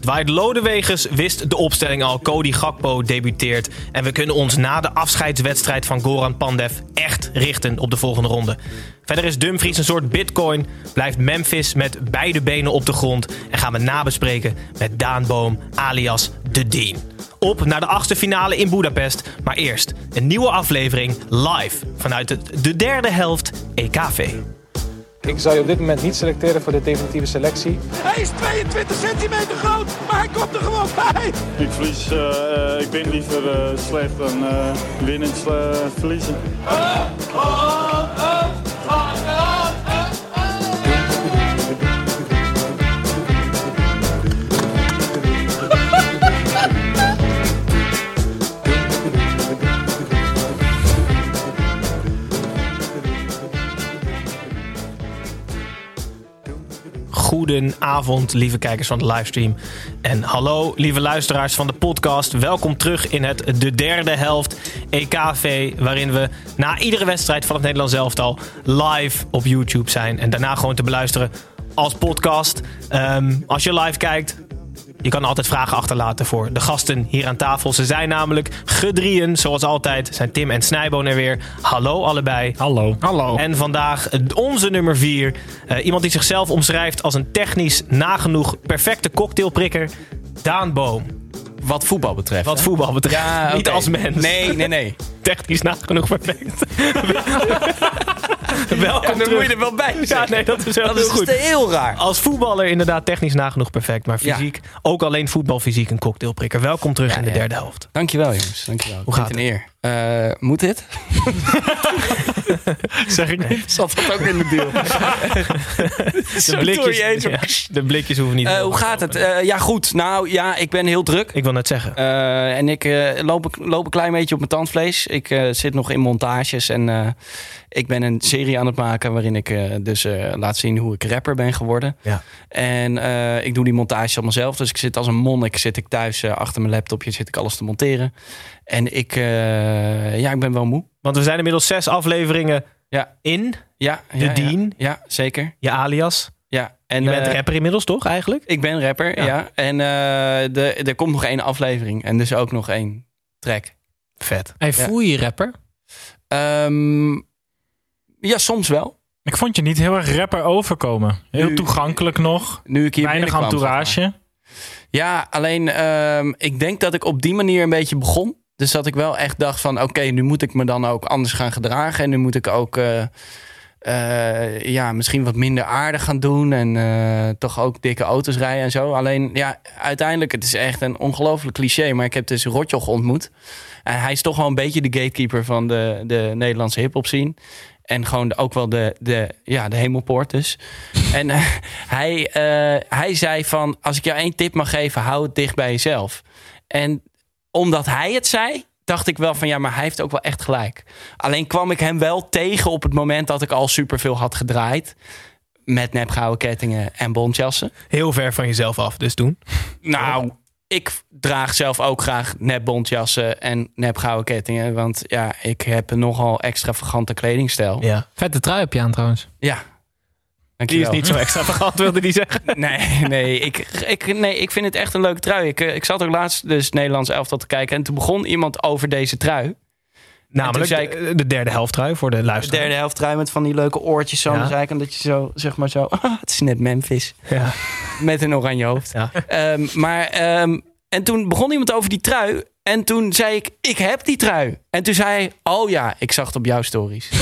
Dwight Lodewegers wist de opstelling al. Cody Gakpo debuteert. En we kunnen ons na de afscheidswedstrijd van Goran Pandev echt richten op de volgende ronde. Verder is Dumfries een soort bitcoin. Blijft Memphis met beide benen op de grond. En gaan we nabespreken met Daan Boom alias De Dean. Op naar de achtste finale in Budapest. Maar eerst een nieuwe aflevering live vanuit de derde helft EKV. Ik zou je op dit moment niet selecteren voor de definitieve selectie. Hij is 22 centimeter groot, maar hij komt er gewoon bij. Ik verlies, eh, eh, ik ben liever eh, slecht dan eh winnen uh, verliezen. Goedenavond, lieve kijkers van de livestream. En hallo, lieve luisteraars van de podcast. Welkom terug in het de derde helft EKV. Waarin we na iedere wedstrijd van het Nederlands elftal live op YouTube zijn. En daarna gewoon te beluisteren als podcast. Ehm, als je live kijkt, je kan altijd vragen achterlaten voor de gasten hier aan tafel. Ze zijn namelijk gedrieën, zoals altijd. Zijn Tim en Snijboon er weer. Hallo allebei. Hallo. Hallo. En vandaag onze nummer vier. Eh, iemand die zichzelf omschrijft als een technisch nagenoeg perfecte cocktailprikker. Daan Boom. Wat voetbal betreft. Wat hè? voetbal betreft. Ja, Niet als mens. Nee, nee, nee. Technisch nagenoeg perfect. Welkom En dan moet je er wel bij Ja, nee, dat is wel Dat heel is goed. heel raar. Als voetballer inderdaad technisch nagenoeg perfect. Maar Ja. fysiek, ook alleen voetbalfysiek een cocktailprikker. Welkom terug in de ja. derde helft. Dankjewel jongens. Dankjewel. Hoe gaat Een eer. Eh, moet dit? Zeg ik niet. Zat dat ook in de deal? De blikjes, ja, de blikjes hoeven niet. Eh, hoe gaat het? Eh, ja, goed. Nou ja, ik ben heel druk. Ik wil net zeggen. En ik loop, loop een klein beetje op mijn tandvlees. Ik eh, zit nog in montages en eh, ik ben een serie aan het maken waarin ik eh, dus eh, laat zien hoe ik rapper ben geworden. Ja. En eh, ik doe die montages allemaal zelf. Dus ik zit als een monnik zit ik thuis achter mijn laptopje zit ik alles te monteren. En ik, eh, ja, ik ben wel moe. Want we zijn inmiddels zes afleveringen Ja, in. ja, De ja, ja. Dean. Ja, zeker. Je alias. Ja. En, Je bent rapper inmiddels toch eigenlijk? Ik ben rapper, Ja. ja. En eh, de, er komt nog één aflevering en dus ook nog één track. Vet. Hey, voel je je rapper? Ehm, ja, soms wel. Ik vond je niet heel erg rapper overkomen. Heel Nu- toegankelijk nog. Nu ik hier Weinig binnenkwam, zeg maar. entourage. Ja, alleen ehm, ik denk dat ik op die manier een beetje begon. Dus dat ik wel echt dacht van oké, nu moet ik me dan ook anders gaan gedragen. En nu moet ik ook eh, eh, ja, misschien wat minder aardig gaan doen. En eh, toch ook dikke auto's rijden en zo. Alleen ja, uiteindelijk, het is echt een ongelooflijk cliché. Maar ik heb dus Rotjoch ontmoet. En hij is toch wel een beetje de gatekeeper van de, de Nederlandse hip-hop scene. En gewoon ook wel de, de, ja, de hemelpoort dus. en eh, hij, hij zei van, als ik jou één tip mag geven, hou het dicht bij jezelf. En omdat hij het zei, dacht ik wel van, ja, maar hij heeft ook wel echt gelijk. Alleen kwam ik hem wel tegen op het moment dat ik al superveel had gedraaid. Met nepgouden kettingen en bontjassen. Heel ver van jezelf af, dus toen. Nou, ik draag zelf ook graag nepbontjassen en nepgouden kettingen. Want ja, ik heb een nogal extravagante kledingstijl. Ja. Vette trui heb je aan trouwens. Ja. Die Dankjewel. is niet zo extravagant, wilde die zeggen. Nee, nee ik, ik, nee, ik vind het echt een leuke trui. Ik, eh, ik zat ook laatst dus Nederlands elftal te kijken. En toen begon iemand over deze trui. Namelijk ik- de, de derde helft trui voor de De luisteraar. derde helft trui met van die leuke oortjes zo Ja. de zijkant. Dat je zo, zeg maar zo... ah, het is net Memphis. Ja. Met een oranje hoofd. Ja. Ehm, maar, ehm, en toen begon iemand over die trui. En toen zei ik, ik heb die trui. En toen zei hij, oh ja, ik zag het op jouw stories.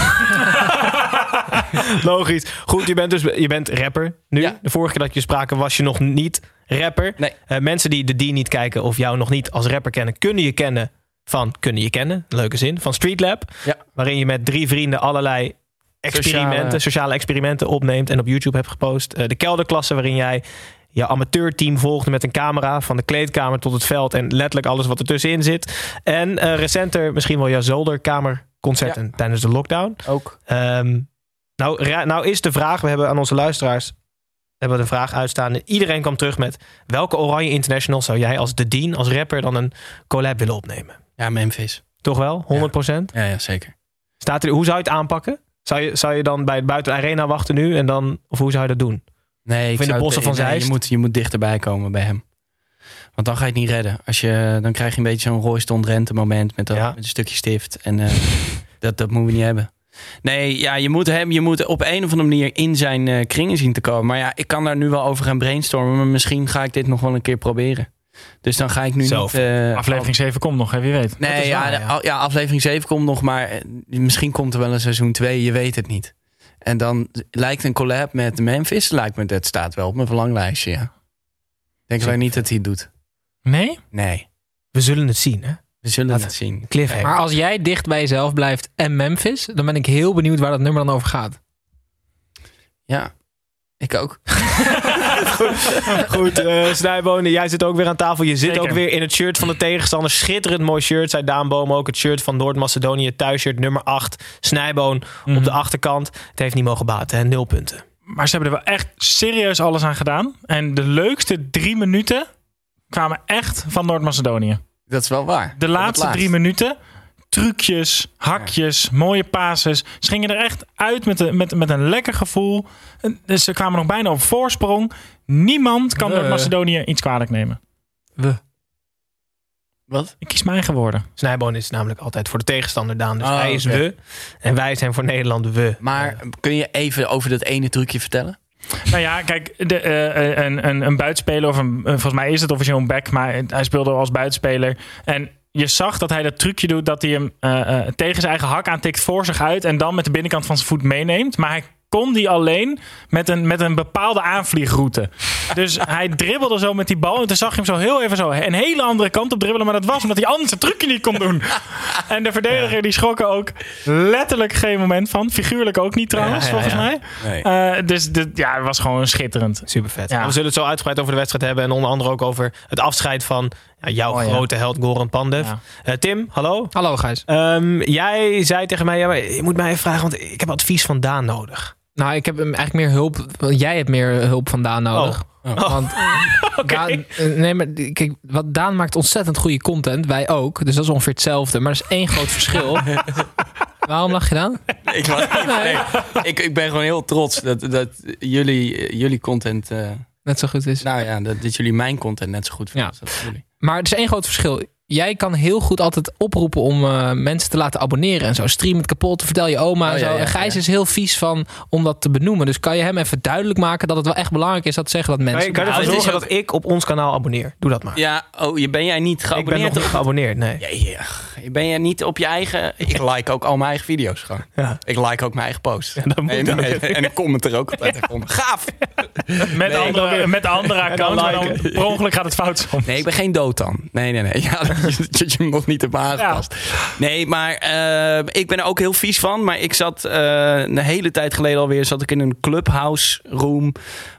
Logisch. Goed, je bent dus je bent rapper nu. Ja. De vorige keer dat je spraken was je nog niet rapper. Nee. Eh, mensen die de D niet kijken of jou nog niet als rapper kennen, kunnen je kennen van kunnen je kennen, leuke zin, van Streetlab. Ja. Waarin je met drie vrienden allerlei experimenten, sociale, Sociale- experimenten opneemt en op YouTube hebt gepost. Eh, de kelderklasse waarin jij je amateurteam volgde met een camera van de kleedkamer tot het veld en letterlijk alles wat ertussenin zit. En eh, recenter misschien wel jouw zolderkamerconcerten tijdens de lockdown. Ook. Ehm, nou, nou is de vraag, we hebben aan onze luisteraars hebben we de vraag uitstaan. En Iedereen kwam terug met welke Oranje International zou jij als de Dean, als rapper, dan een collab willen opnemen? Ja, Memphis. Toch wel? 100%? Ja, ja zeker. Staat er, hoe zou je het aanpakken? Zou je, zou je dan bij het buiten de arena wachten nu en dan, of hoe zou je dat doen? Nee, ik in de bossen van nee, Zeist? Je moet, je moet dichterbij komen bij hem. Want dan ga je het niet redden. Als je, dan krijg je een beetje zo'n de Rente moment met, dat- Ja. met een stukje stift. En eh, dat, dat moeten we niet hebben. Nee, ja, je moet hem je moet op een of andere manier in zijn eh, kringen zien te komen. Maar ja, ik kan daar nu wel over gaan brainstormen. Maar misschien ga ik dit nog wel een keer proberen. Dus dan ga ik nu niet... eh, Aflevering 7 komt nog, hè, wie weet. Nee, ja, waar, ja. ja, aflevering 7 komt nog, maar misschien komt er wel een seizoen 2, je weet het niet. En dan lijkt een collab met Memphis, lijkt me, dat staat wel op mijn verlanglijstje, ja. Ik denk alleen niet dat hij het doet. Nee? Nee, We zullen het zien, hè? we zullen het zien. Cliffhanger. Maar als jij dicht bij jezelf blijft en Memphis, dan ben ik heel benieuwd waar dat nummer dan over gaat. Ja, ik ook. Goed, eh Snijbonen, jij zit ook weer aan tafel. Je zit Zeker. ook weer in het shirt van de tegenstander. Schitterend mooi shirt, zei Daan Boom ook. Het shirt van Noord-Macedonië, thuisshirt nummer 8. Snijboon Mhm. op de achterkant. Het heeft niet mogen baten, hè? nul punten. Maar ze hebben er wel echt serieus alles aan gedaan. En de leukste drie minuten kwamen echt van Noord-Macedonië. Dat is wel waar. De laatste laatst. drie minuten. Trucjes, hakjes, mooie pases. Ze gingen er echt uit met, de, met, met een lekker gevoel. En dus ze kwamen nog bijna op voorsprong. Niemand kan We. Noord-Macedonië iets kwalijk nemen. We. Wat? Ik kies mijn eigen woorden. Snijboon is namelijk altijd voor de tegenstander, Daan. Dus Oh, hij is we. En wij zijn voor Nederland we. Maar kun je even over dat ene trucje vertellen? Nou ja, kijk, de, eh, een, een, een buitenspeler, of een, eh, volgens mij is het officieel een back, maar hij speelde als buitenspeler. En je zag dat hij dat trucje doet dat hij hem eh, eh, tegen zijn eigen hak aantikt voor zich uit en dan met de binnenkant van zijn voet meeneemt. Maar hij kon die alleen met een, met een bepaalde aanvliegroute. Dus hij dribbelde zo met die bal en toen zag je hem zo heel even zo een hele andere kant op dribbelen. Maar dat was omdat hij anders het trucje niet kon doen. En de verdediger die schrok er ook letterlijk geen moment van. Figuurlijk ook niet trouwens, Ja, ja, volgens mij. Nee. Eh, dus dit, ja, het was gewoon schitterend. Super vet. We zullen het zo uitgebreid over de wedstrijd hebben. En onder andere ook over het afscheid van ja, jouw Oh, ja. grote held Goran Pandev. Ja. Eh, Tim, hallo. Hallo Gijs. Ehm, jij zei tegen mij, ja, maar je moet mij even vragen, want ik heb advies van Daan nodig. Nou, ik heb hem eigenlijk meer hulp. Jij hebt meer hulp van Daan nodig. Oh. Want Daan, eh, nee, maar kijk, wat Daan maakt ontzettend goede content. Wij ook. Dus dat is ongeveer hetzelfde. Maar er is één groot verschil. Waarom lach je dan? Ik, nee, ik, ik ben gewoon heel trots dat, dat jullie, jullie content... eh, Net zo goed is. nou ja, dat, dat jullie mijn content net zo goed vinden Ja. Maar er is één groot verschil. Jij kan heel goed altijd oproepen om eh, mensen te laten abonneren en zo. Stream het kapot, vertel je oma en Oh, zo. ja, ja, en Gijs ja. is heel vies van om dat te benoemen. Dus kan je hem even duidelijk maken dat het wel echt belangrijk is dat zeggen dat Kan mensen... je, kan je Nou, ervoor het is zorgen dat ik op ons kanaal abonneer? Doe dat maar. Ja, oh, je ben jij niet ik ben nog geabonneerd niet op... geabonneerd, nee. Ja, ja. Ben jij niet op je eigen... Ik like ook al mijn eigen video's gewoon. Ja. Ik like ook mijn eigen posts. dat moet en, en ik comment er ook altijd onder. Gaaf! Met, Nee, andere, met de andere account, per ongeluk gaat het fout soms. Nee, ik ben geen dood dan. Nee, nee, nee. Ja, dat je, hem nog niet hebt aangepast. Nee, maar eh, ik ben er ook heel vies van. Maar ik zat eh, een hele tijd geleden alweer zat ik in een clubhouse room.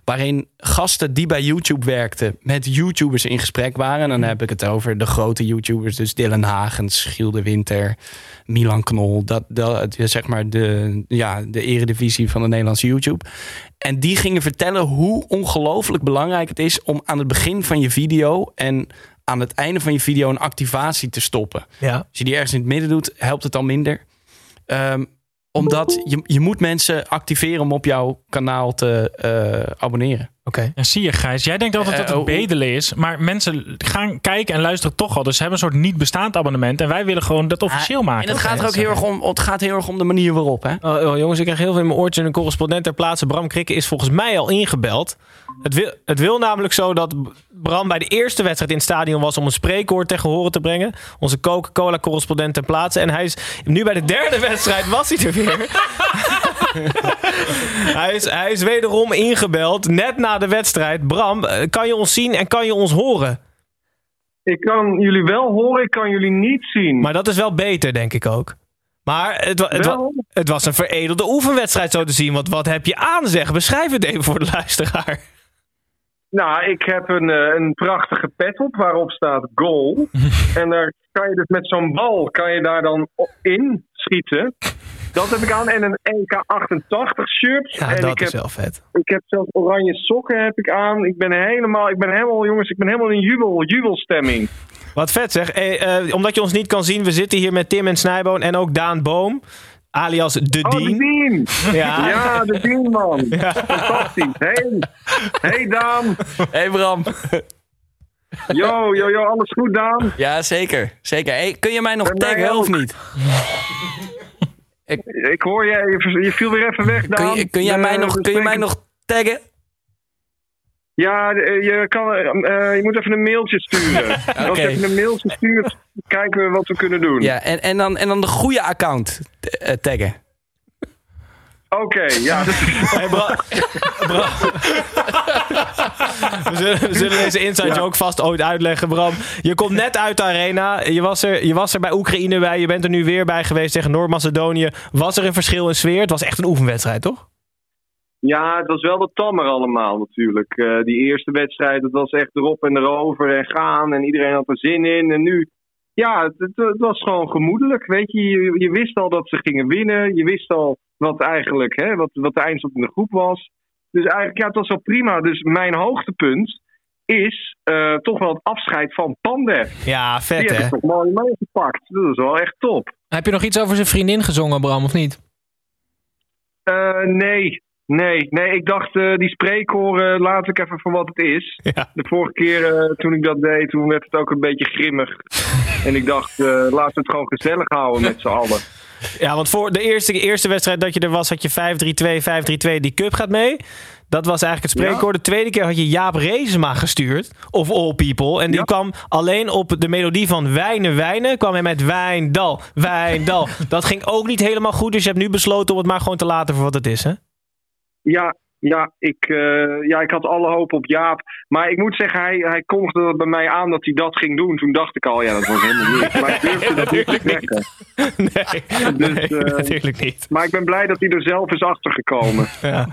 Waarin gasten die bij YouTube werkten met YouTubers in gesprek waren. En dan heb ik het over de grote YouTubers. Dus Dylan Hagens, Giel de Winter, Milan Knol. Dat, dat zeg maar de, ja, de eredivisie van de Nederlandse YouTube. En die gingen vertellen hoe ongelooflijk belangrijk het is om aan het begin van je video en aan het einde van je video een activatie te stoppen. Ja. Als je die ergens in het midden doet, helpt het al minder. Ehm, omdat je, je moet mensen activeren om op jouw kanaal te eh, abonneren. Oké. Ja, zie je, Gijs. Jij denkt altijd Eh, dat het oh, bedelen is. Maar mensen gaan kijken en luisteren toch al. Dus ze hebben een soort niet bestaand abonnement. En wij willen gewoon dat officieel maken. En het gaat er ook heel erg om, het gaat heel erg om de manier waarop. Hè? Oh, oh, jongens, ik krijg heel veel in mijn oortje. Een correspondent ter plaatse, Bram Krikke, is volgens mij al ingebeld. Het wil, het wil namelijk zo dat Bram bij de eerste wedstrijd in het stadion was om een spreekwoord tegen horen te brengen. Onze Coca-Cola-correspondent ter plaatse. En hij is nu bij de derde wedstrijd was hij er weer. hij, is, hij is wederom ingebeld, net na de wedstrijd. Bram, eh, kan je ons zien en kan je ons horen? Ik kan jullie wel horen, ik kan jullie niet zien. Maar dat is wel beter, denk ik ook. Maar het, wa- het, wa- Wel. het was een veredelde oefenwedstrijd zo te zien. Want wat heb je aan zeg? Beschrijf het even voor de luisteraar. Nou, ik heb een, eh, een prachtige pet op waarop staat goal. en daar kan je dus met zo'n bal kan je daar dan in schieten. Dat heb ik aan. En een EK88 shirt. Ja, en dat ik is heb, wel vet. ik heb zelfs oranje sokken heb ik aan. Ik ben helemaal, ik ben helemaal, jongens, ik ben helemaal in jubel, jubelstemming. Wat vet zeg. Eh, eh, omdat je ons niet kan zien, we zitten hier met Tim en Snijboon en ook Daan Boom. Alias De Oh, de Dien. Dien! Ja. Ja, de Dien, man. Fantastisch. Hey. hey, Daan. Hey Bram. Yo, yo, yo, alles goed, Daan? Ja, zeker. zeker. Hey, kun je mij nog taggen of niet? Ik hoor je, je, viel weer even weg, Daan. Kun je, kun jij mij nog, de kun je mij nog taggen? Ja, eh, je, kan, eh, je moet even een mailtje sturen. Als je even een mailtje stuurt, kijken we wat we kunnen doen. Ja, en, en, dan, en dan de goede account eh, taggen. Oké, ja. Hey, we, zullen, we zullen deze inside joke vast ooit uitleggen, Bram. Je komt net uit de arena. Je was, er, je was er bij Oekraïne bij. Je bent er nu weer bij geweest tegen Noord-Macedonië. Was er een verschil in sfeer? Het was echt een oefenwedstrijd, toch? ja, het was wel wat tammer allemaal natuurlijk. Eh, die eerste wedstrijd, het was echt erop en erover en gaan. En iedereen had er zin in. En nu, ja, het, het, het was gewoon gemoedelijk. Weet je, je, je wist al dat ze gingen winnen. Je wist al wat eigenlijk, hè, wat, wat de eindstand in de groep was. Dus eigenlijk, ja, het was wel prima. Dus mijn hoogtepunt is eh, toch wel het afscheid van Pandev. Ja, Die vet heb hè? ik toch mooi meegepakt. Dat is wel echt top. Heb je nog iets over zijn vriendin gezongen, Bram, of niet? Eh, nee, nee, nee. Ik dacht, eh, die spreekkoren laat ik even voor wat het is. Ja. De vorige keer eh, toen ik dat deed, toen werd het ook een beetje grimmig. En ik dacht, eh laten we het gewoon gezellig houden met z'n allen. Ja, want voor de eerste, eerste wedstrijd dat je er was, had je 5-3-2, 5-3-2. Die cup gaat mee. Dat was eigenlijk het spreekwoord. De tweede keer had je Jaap Reesema gestuurd. Of All People. En die Ja. kwam alleen op de melodie van Wijnen, Wijnen. kwam hij met Wijndal, Wijndal. dat ging ook niet helemaal goed. Dus je hebt nu besloten om het maar gewoon te laten voor wat het is, hè? Ja, ja, ik, eh, ja, ik had alle hoop op Jaap. Maar ik moet zeggen, hij, hij kondigde bij mij aan dat hij dat ging doen. Toen dacht ik al, ja, dat was helemaal niet. Maar ik durfde dat niet te zeggen. Nee, Dus, nee eh, natuurlijk niet. Maar ik ben blij dat hij er zelf is achtergekomen. Ja.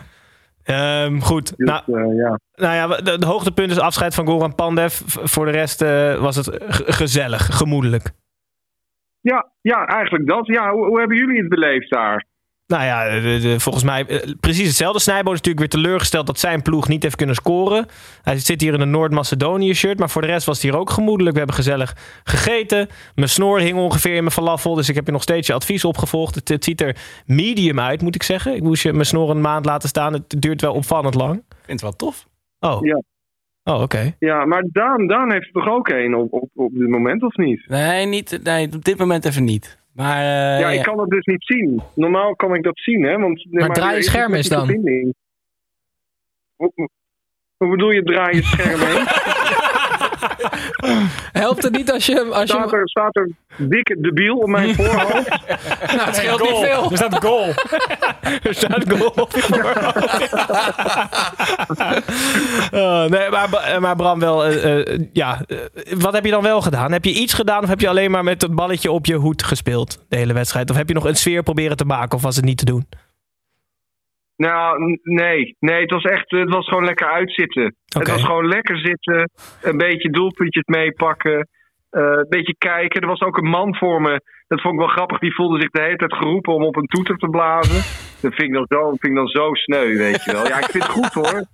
Ehm, goed. Dus, nou, eh, ja. nou ja, de, de hoogtepunt is afscheid van Goran Pandev. Voor de rest was het gezellig, gemoedelijk. Ja, ja, eigenlijk dat. Ja, hoe, hoe hebben jullie het beleefd daar? Nou ja, de- de- volgens mij eh, precies hetzelfde. Snijbo is natuurlijk weer teleurgesteld dat zijn ploeg niet heeft kunnen scoren. Hij zit hier in een Noord-Macedonië shirt, maar voor de rest was het hier ook gemoedelijk. We hebben gezellig gegeten. Mijn snor hing ongeveer in mijn falafel, dus ik heb je nog steeds je advies opgevolgd. Het, het ziet er medium uit, moet ik zeggen. Ik moest je mijn snor een maand laten staan. Het duurt wel opvallend lang. Ik vind het wel tof. Oh, Ja. oh oké. Ja, maar Daan, Daan heeft er toch ook één op, op, op dit moment, of niet? Nee, niet, nee, op dit moment even niet. Maar eh, ja, ik kan dat dus niet zien. Normaal kan ik dat zien, hè? Want, Maar draai je er scherm eens dan. hoe bedoel je draai je scherm heen? Helpt het niet als je... Als Staat je er, staat er dikke debiel op mijn voorhoofd? nou, het scheelt niet veel. Er staat goal. Er staat goal op je voorhoofd. Oh, nee, maar, Ba- maar Bram, wel, eh, eh, ja, eh, wat heb je dan wel gedaan? Heb je iets gedaan of heb je alleen maar met het balletje op je hoed gespeeld de hele wedstrijd? Of heb je nog een sfeer proberen te maken of was het niet te doen? Nou, nee. Nee, het was echt, het was gewoon lekker uitzitten. Het was gewoon lekker zitten, een beetje doelpuntjes meepakken, eh, een beetje kijken. Er was ook een man voor me, dat vond ik wel grappig, die voelde zich de hele tijd geroepen om op een toeter te blazen. Dat vind ik dan zo, vind ik dan zo sneu, weet je wel. Ja, ik vind het goed hoor.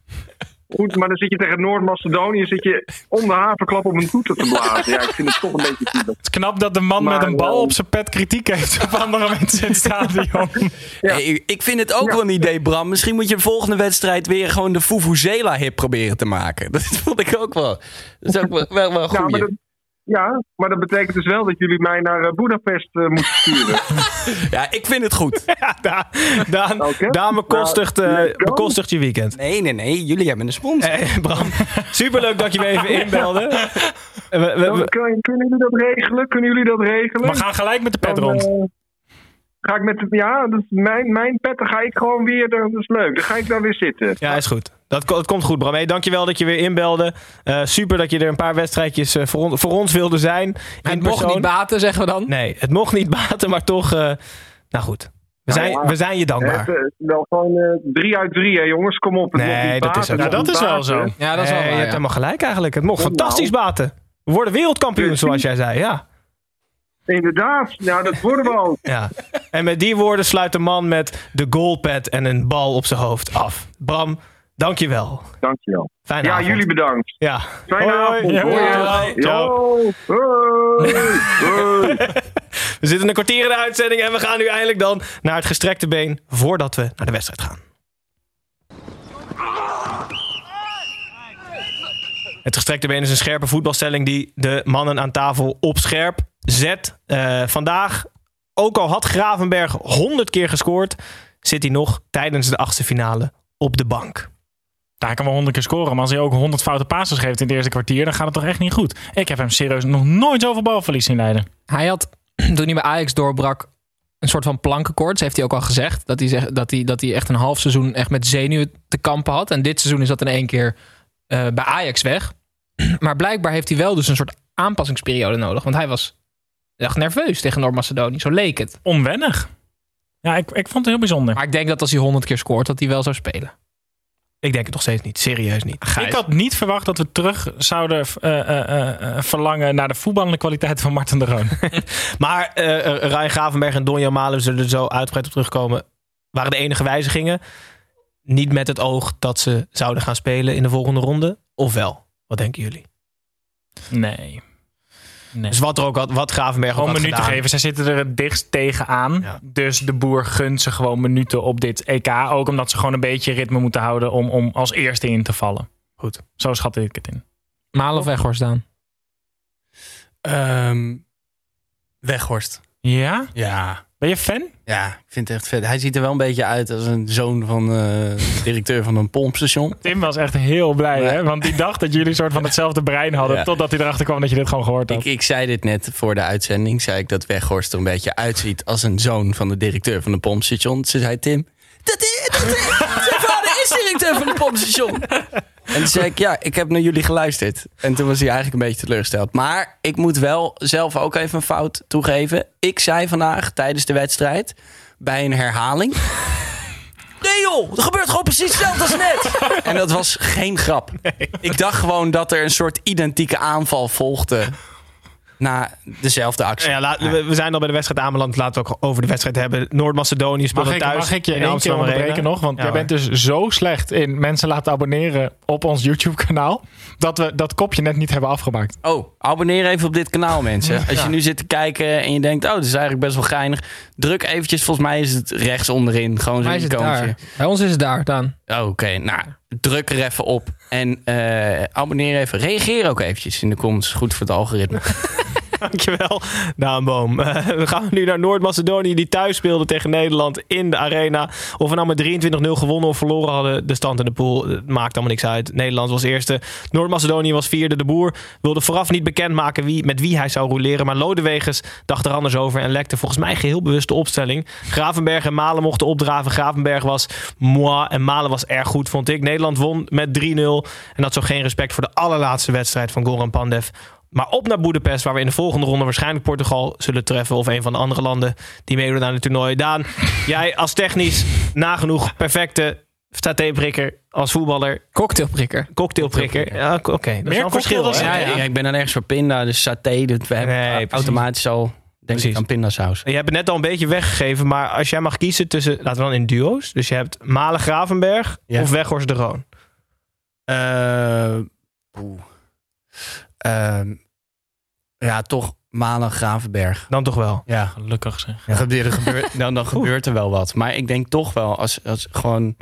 Goed, maar dan zit je tegen Noord-Macedonië, zit je om de haverklap op een toeter te blazen. Ja, ik vind het toch een beetje zielig. Het is knap dat de man Maar, met een bal eh, op zijn pet kritiek heeft op andere mensen in het stadion. Ja. Hey, ik vind het ook wel een idee, Bram. Misschien moet je de volgende wedstrijd weer gewoon de Fufuzela-hip proberen te maken. Dat vond ik ook wel. Dat is ook wel, wel, Ja dat, ja, maar dat betekent dus wel dat jullie mij naar eh, Budapest eh, moeten sturen. Ja, ik vind het goed. Ja, Daan, Daan, Oké. Daan bekostigt, eh, Nou, let's go. bekostigt je weekend. Nee, nee, nee. Jullie hebben een sponsor. Eh, Bram, superleuk dat je me even inbelde. We- we- we- Dan kun- kunnen jullie dat regelen? Kunnen jullie dat regelen? We gaan gelijk met de pet Dan, rond. Ga ik met ja, dat is mijn, mijn pet, dan ga ik gewoon weer, dat is leuk. Dan ga ik daar weer zitten. Ja, is goed. Dat, ko- dat komt goed, Bram. Hey, dankjewel dat je weer inbelde. Eh, super dat je er een paar wedstrijdjes eh, voor, on- voor ons wilde zijn. Het In mocht persoon. niet baten, zeggen we dan. Nee, het mocht niet baten, maar toch, eh, Nou goed, we Nou zijn, ja. we zijn je dankbaar. Het, wel gewoon eh, drie uit drie, hè, jongens. Kom op. Het Nee, niet dat is baten, Ja, dat is wel zo. Ja, dat is wel Nee, waar, je hebt ja. helemaal gelijk eigenlijk. Het mocht Nou. fantastisch baten. We worden wereldkampioen, zoals jij zei. Ja. Inderdaad. Nou, dat worden we ook. ja. En met die woorden sluit de man met de goalpad en een bal op zijn hoofd af. Bram, dankjewel. Dankjewel. Fijne Ja, avond. jullie bedankt. Ja. Fijne Hoi, avond. Ja, Hoi. hoi. Ciao. Yo. Hoi. Hoi. We zitten een kwartier in de uitzending en we gaan nu eindelijk dan naar het gestrekte been voordat we naar de wedstrijd gaan. Het gestrekte been is een scherpe voetbalstelling die de mannen aan tafel op scherp zet. Eh, vandaag, ook al had Gravenberg 100 keer gescoord, zit hij nog tijdens de achtste finale op de bank. Daar kan wel honderd keer scoren. Maar als hij ook 100 foute passes geeft in het eerste kwartier, dan gaat het toch echt niet goed. Ik heb hem serieus nog nooit zoveel balverlies zien leiden. Hij had, toen hij bij Ajax doorbrak, een soort van plankenkoorts. Heeft hij ook al gezegd. Dat hij, zegt, dat, hij, dat hij echt een half seizoen echt met zenuwen te kampen had. En dit seizoen is dat in één keer eh, bij Ajax weg. Maar blijkbaar heeft hij wel dus een soort aanpassingsperiode nodig. Want hij was echt nerveus tegen Noord-Macedonië. Zo leek het. Onwennig. Ja, ik, ik vond het heel bijzonder. Maar ik denk dat als hij honderd keer scoort, dat hij wel zou spelen. Ik denk het nog steeds niet. Serieus niet. Ik had niet verwacht dat we terug zouden eh, eh, eh, eh, verlangen naar de voetballende kwaliteit van Martin de Roon. Maar Ryan Gravenberg en Donja Malen zullen er zo uitgebreid op terugkomen. Waren de enige wijzigingen. Niet met het oog dat ze zouden gaan spelen in de volgende ronde. Of wel? Wat denken jullie? Nee. Nee. Dus wat er ook had, wat Gravenberg ook Gewoon had minuten gedaan. geven. Zij zitten er het dichtst tegenaan. Ja. Dus de boer gunt ze gewoon minuten op dit EK. Ook omdat ze gewoon een beetje ritme moeten houden om, om als eerste in te vallen. Goed. Zo schat ik het in. Malen of Weghorst dan? Ehm, Weghorst. Ja? Ja. Ben je fan? Ja, ik vind het echt vet. Hij ziet er wel een beetje uit als een zoon van de directeur van een pompstation. Tim was echt heel blij, Ja. hè? Want die dacht dat jullie soort van hetzelfde brein hadden. Ja. Totdat hij erachter kwam dat je dit gewoon gehoord had. Ik, ik zei dit net voor de uitzending. Zei ik dat Weghorst er een beetje uitziet als een zoon van de directeur van een pompstation. Ze zei Tim, dat is, dat is, zijn vader is directeur van een pompstation. En toen zei ik, ja, ik heb naar jullie geluisterd. En toen was hij eigenlijk een beetje teleurgesteld. Maar ik moet wel zelf ook even een fout toegeven. Ik zei vandaag tijdens de wedstrijd, bij een herhaling... Nee joh, er gebeurt gewoon precies hetzelfde als net. En dat was geen grap. Ik dacht gewoon dat er een soort identieke aanval volgde na dezelfde actie. Ja, laat- we, we zijn al bij de wedstrijd aanbeland. Laten we ook over de wedstrijd hebben. Noord-Macedonië speelde thuis. mag ik je in één keer onderbreken nog? Want Ja, jij bent dus zo slecht in mensen laten abonneren op ons YouTube-kanaal... dat we dat kopje net niet hebben afgemaakt. Oh, abonneer even op dit kanaal, mensen. Als je nu zit te kijken en je denkt, oh, dit is eigenlijk best wel geinig. Druk eventjes, volgens mij is het rechts onderin. Gewoon zo'n icoontje. Bij ons is het daar, Daan. Oh, Oké, nou, druk er even op. En eh, abonneer even. Reageer ook eventjes in de comments. Goed voor het algoritme. Dankjewel, Daan Boom. Eh, we gaan nu naar Noord-Macedonië, die thuis speelde tegen Nederland in de arena. Of we nou met 23-0 gewonnen of verloren hadden, de stand in de pool, maakt allemaal niks uit. Nederland was eerste, Noord-Macedonië was vierde. De boer wilde vooraf niet bekendmaken wie, met wie hij zou roleren. Maar Lodewegers dacht er anders over en lekte volgens mij geheel bewust de opstelling. Gravenberg en Malen mochten opdraven. Gravenberg was moi en Malen was erg goed, vond ik. Nederland won met 3-0 en had zo geen respect voor de allerlaatste wedstrijd van Goran Pandev. Maar op naar Boedapest, waar we in de volgende ronde waarschijnlijk Portugal zullen treffen. Of een van de andere landen die meedoen aan het toernooi. Daan, jij als technisch nagenoeg perfecte satéprikker als voetballer. Cocktailprikker. Cocktailprikker. Ja, oké. Dat is wel een verschil. dan? Ja, ik ben dan ergens voor pinda, dus saté. Dat we hebben Nee, automatisch al, denk Precies. ik, aan pindasaus. Je hebt het net al een beetje weggegeven. Maar als jij mag kiezen tussen, laten we dan in duo's. Dus je hebt Malen Gravenberg Ja. of Weghorst de Roon. Eh, oeh. Ehm, ja, toch Malen Gravenberg. Dan toch wel. Ja, Gelukkig zeg. Er er gebeurt, dan, dan gebeurt er wel wat. Maar ik denk toch wel, als, als gewoon...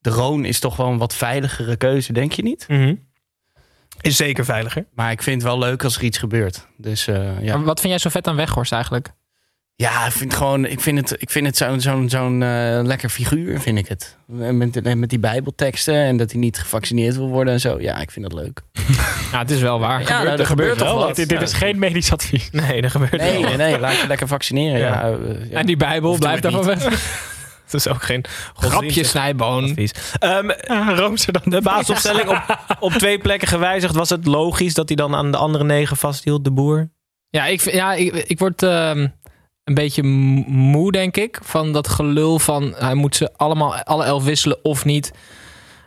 De Roon is toch wel een wat veiligere keuze, denk je niet? Mhm. Is zeker veiliger. Maar ik vind het wel leuk als er iets gebeurt. Dus eh, ja. Maar wat vind jij zo vet aan Weghorst eigenlijk? Ja, ik vind, gewoon, ik vind het, ik vind het zo'n zo'n zo'n eh, lekker figuur, vind ik het. Met, met die bijbelteksten en dat hij niet gevaccineerd wil worden en zo. Ja, ik vind dat leuk. Ja, het is wel waar. Ja, nou, er gebeurt toch wat. Dit, dit is geen medisch advies. Nee, dat gebeurt Nee, wel. nee, nee, laat je lekker vaccineren. Ja. Ja. eh, ja. En die Bijbel, Hoeft blijft het daarvan weg. Dat is ook geen Grapje, snijboon. advies. Ehm, dan. De basisopstelling op, op twee plekken gewijzigd. Was het logisch dat hij dan aan de andere negen vasthield, de boer? Ja, ik, ja, ik, ik word... ehm, een beetje moe, denk ik. Van dat gelul van hij moet ze allemaal, alle elf wisselen of niet.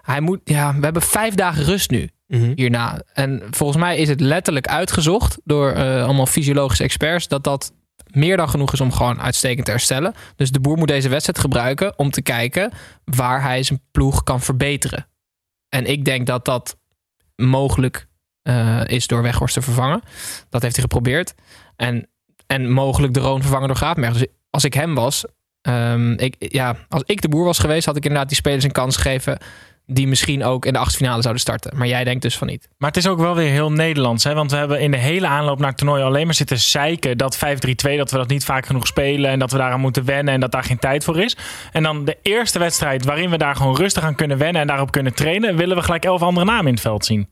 Hij moet, ja, we hebben vijf dagen rust nu Mhm. hierna. En volgens mij is het letterlijk uitgezocht door eh, allemaal fysiologische experts dat dat meer dan genoeg is om gewoon uitstekend te herstellen. Dus de boer moet deze wedstrijd gebruiken om te kijken waar hij zijn ploeg kan verbeteren. En ik denk dat dat mogelijk eh, is door Weghorst te vervangen. Dat heeft hij geprobeerd. En, en mogelijk de Roon vervangen door Graafberg. Dus als ik hem was, ehm, ik, ja, als ik de boer was geweest, had ik inderdaad die spelers een kans gegeven die misschien ook in de achtste finale zouden starten. Maar jij denkt dus van niet. Maar het is ook wel weer heel Nederlands. Hè? Want we hebben in de hele aanloop naar het toernooi alleen maar zitten zeiken dat 5-3-2, dat we dat niet vaak genoeg spelen en dat we daaraan moeten wennen en dat daar geen tijd voor is. En dan de eerste wedstrijd waarin we daar gewoon rustig aan kunnen wennen en daarop kunnen trainen, willen we gelijk elf andere namen in het veld zien.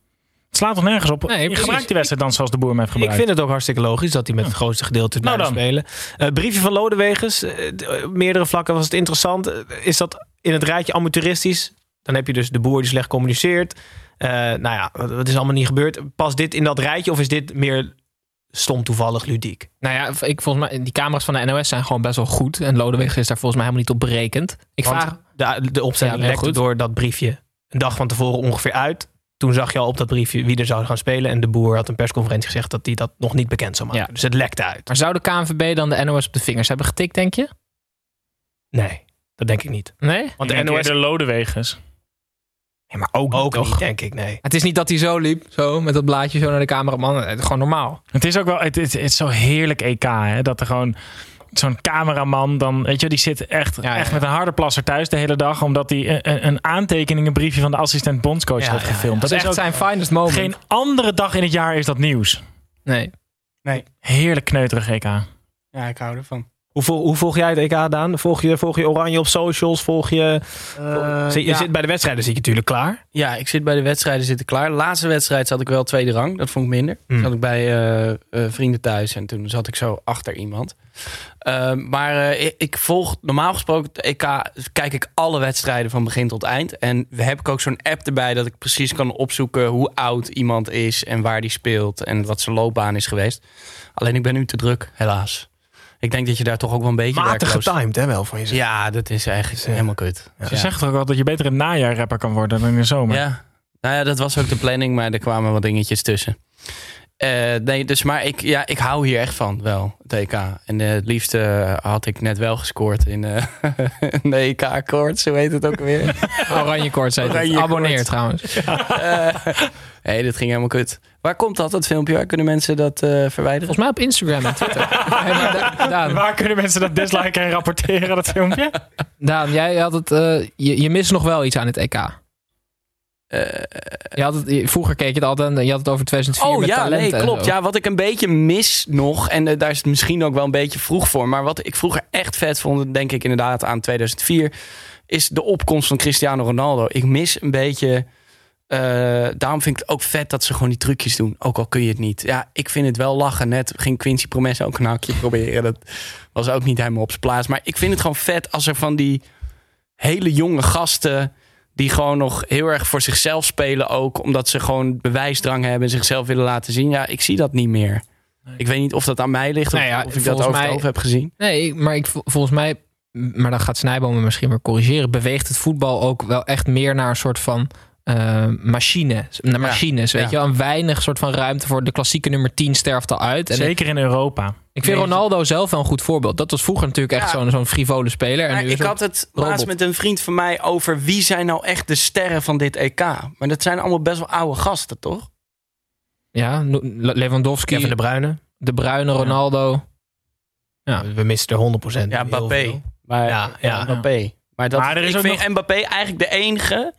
Het slaat toch nergens op? Nee, je gebruikt die wedstrijd dan zoals de boer hem heeft Ik gebruikt. vind het ook hartstikke logisch dat hij met het grootste gedeelte Nou blijft dan. spelen. Eh, briefje van Lodewegens. eh, eh, meerdere vlakken was het interessant. Is dat in het rijtje amateuristisch? Dan heb je dus de boer die slecht communiceert. Eh, nou ja, wat wat is allemaal niet gebeurd? Past dit in dat rijtje of is dit meer stom toevallig ludiek? Nou ja, ik, volgens mij, die camera's van de NOS zijn gewoon best wel goed. En Lodeweg is daar volgens mij helemaal niet op berekend. Ik Want vraag, de, de opstelling Ja, door dat briefje een dag van tevoren ongeveer uit. Toen zag je al op dat briefje wie er zou gaan spelen. En de boer had een persconferentie gezegd dat hij dat nog niet bekend zou maken. Ja. Dus het lekte uit. maar zou de KNVB dan de NOS op de vingers hebben getikt, denk je? Nee, dat denk ik niet. Nee? Want Ik de NOS... eerder Lodewegens. Ja, maar ook, ook toch? niet, denk ik. Nee. Het is niet dat hij zo liep, zo met dat blaadje zo naar de cameraman. Het is gewoon normaal. Het is ook wel, het, het, het is zo heerlijk EK, hè? dat er gewoon zo'n cameraman dan, weet je, die zit echt, Ja, echt ja. met een harde plasser thuis de hele dag, omdat hij een, een- een aantekening, een briefje van de assistent bondscoach Ja, heeft ja, gefilmd. Dat is Dat echt is zijn finest moment. geen andere dag in het jaar is dat nieuws. Nee. Heerlijk kneuterig EK. Ja, ik hou ervan. Hoe, vol- hoe volg jij het EK, Daan? Volg je, volg je Oranje op socials? Volg je... Zit- je ja. zit bij de wedstrijden zit je natuurlijk klaar. Ja, ik zit bij de wedstrijden zitten klaar. De laatste wedstrijd zat ik wel tweede rang. Dat vond ik minder. Hmm. Zat ik bij eh, eh, vrienden thuis en toen zat ik zo achter iemand. Eh, maar eh, ik, ik volg normaal gesproken het EK. Kijk ik alle wedstrijden van begin tot eind. En heb ik ook zo'n app erbij dat ik precies kan opzoeken hoe oud iemand is en waar die speelt en wat zijn loopbaan is geweest. Alleen ik ben nu te druk, helaas. Ik denk dat je daar toch ook wel een beetje Matig werkloos- getimed, hè, wel van je. Ja, dat is eigenlijk helemaal kut. Ze zeggen toch ook wel dat je beter een najaarrapper kan worden dan in de zomer. Ja, nou ja, dat was ook de planning, maar er kwamen wat dingetjes tussen. Eh, nee, dus maar ik, ja, ik hou hier echt van, wel, het EK. En eh, het liefste eh, had ik net wel gescoord in eh een EK-koorts, zo heet het ook weer. Oranje koorts heet het. Oranje Abonneer koorts. trouwens. Hé, hey, dit ging helemaal kut. Waar komt dat, dat filmpje? Waar kunnen mensen dat eh, verwijderen? Volgens mij op Instagram en Twitter. Hey, maar Da- Daan, Waar kunnen mensen dat disliken en rapporteren, dat filmpje? Daan, jij had het, eh, je, je mist nog wel iets aan het EK. Eh, Je had het, vroeger keek je het altijd en je had het over 2004 Oh met ja, nee, klopt. Ja, wat ik een beetje mis nog, en eh, daar is het misschien ook wel een beetje vroeg voor, maar wat ik vroeger echt vet vond, denk ik inderdaad aan 2004, is de opkomst van Cristiano Ronaldo. Ik mis een beetje. eh, daarom vind ik het ook vet dat ze gewoon die trucjes doen. Ook al kun je het niet. Ja, ik vind het wel lachen. Net ging Quincy Promes ook een hakje proberen. Dat was ook niet helemaal op zijn plaats. Maar ik vind het gewoon vet als er van die hele jonge gasten die gewoon nog heel erg voor zichzelf spelen ook. Omdat ze gewoon bewijsdrang hebben en zichzelf willen laten zien. Ja, ik zie dat niet meer. Ik weet niet of dat aan mij ligt of, Nou ja, of ik dat over mij- heb gezien. Nee, maar ik, vol- volgens mij, maar dan gaat Snijboom me misschien weer corrigeren, beweegt het voetbal ook wel echt meer naar een soort van eh, machine, naar machines, weet ja. je wel. Een weinig soort van ruimte voor de klassieke nummer 10 sterft al uit. En Zeker in Europa. ik vind Nee, Ronaldo zelf wel een goed voorbeeld. Dat was vroeger natuurlijk echt Ja. zo'n zo'n frivole speler. En Maar nu is ik had het robot. laatst met een vriend van mij over wie zijn nou echt de sterren van dit EK. Maar dat zijn allemaal best wel oude gasten, toch? Ja, Lewandowski, Kevin de, de Bruyne. Bruyne, Ronaldo. Ja. We missen er 100%. Ja, Mbappé. Maar, Ja, ja. Mbappé. Maar, dat, Maar er is ik ook vind nog- Mbappé eigenlijk de enige,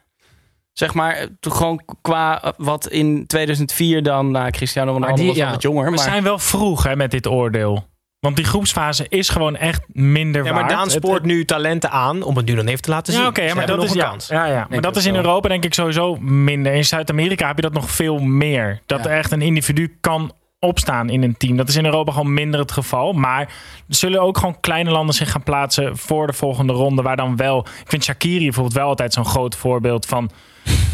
zeg maar, toch gewoon qua eh, wat in 2004 dan, nou, Cristiano Ronaldo die- was ja. wat jonger. We Maar zijn wel vroeg hè, met dit oordeel. Want die groepsfase is gewoon echt minder Ja, maar waard. Daan Het- spoort nu talenten aan om het nu dan even te laten zien. Ja, oké, maar dat is een ja, kans. Ja, ja. Maar dat is in. Europa denk ik sowieso minder. In Zuid-Amerika heb je dat nog veel meer. Dat Ja. er echt een individu kan opstaan in een team. Dat is in Europa gewoon minder het geval. Maar er zullen ook gewoon kleine landen zich gaan plaatsen voor de volgende ronde. Waar dan wel. Ik vind Shakiri bijvoorbeeld wel altijd zo'n groot voorbeeld van.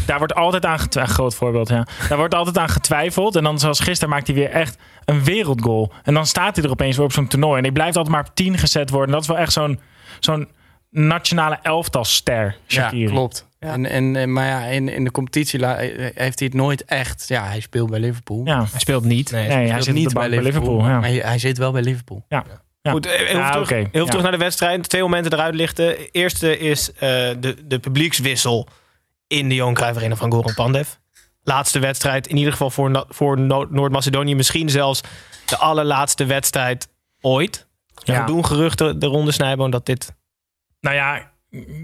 Daar wordt altijd aan getwijfeld. Groot voorbeeld, ja. Daar wordt altijd aan getwijfeld. En dan, zoals gisteren, maakt hij weer echt een wereldgoal. En dan staat hij er opeens weer op zo'n toernooi. En hij blijft altijd maar op 10 gezet worden. Dat is wel echt zo'n zo'n nationale elftalster. Ja, Shaqiri. klopt. En, en, eh, maar ja, in, in de competitie la- eh, heeft hij het nooit echt. Ja, hij speelt bij Liverpool. Ja. Hij speelt niet. Nee, hij Speelt zit niet bij Liverpool. ja. Maar hij, hij zit wel bij Liverpool. Ja. Ja. Goed, heel Ja, terug, oké. heel Ja. terug naar de wedstrijd. Twee momenten eruit lichten. Eerste is eh, de, de publiekswissel in de Johan Cruijff Arena van Goran Pandev. Laatste wedstrijd, in ieder geval voor, voor No- Noord-Macedonië. Misschien zelfs de allerlaatste wedstrijd ooit. Ja. Doen geruchten de ronde Snijboon dat dit... Nou ja,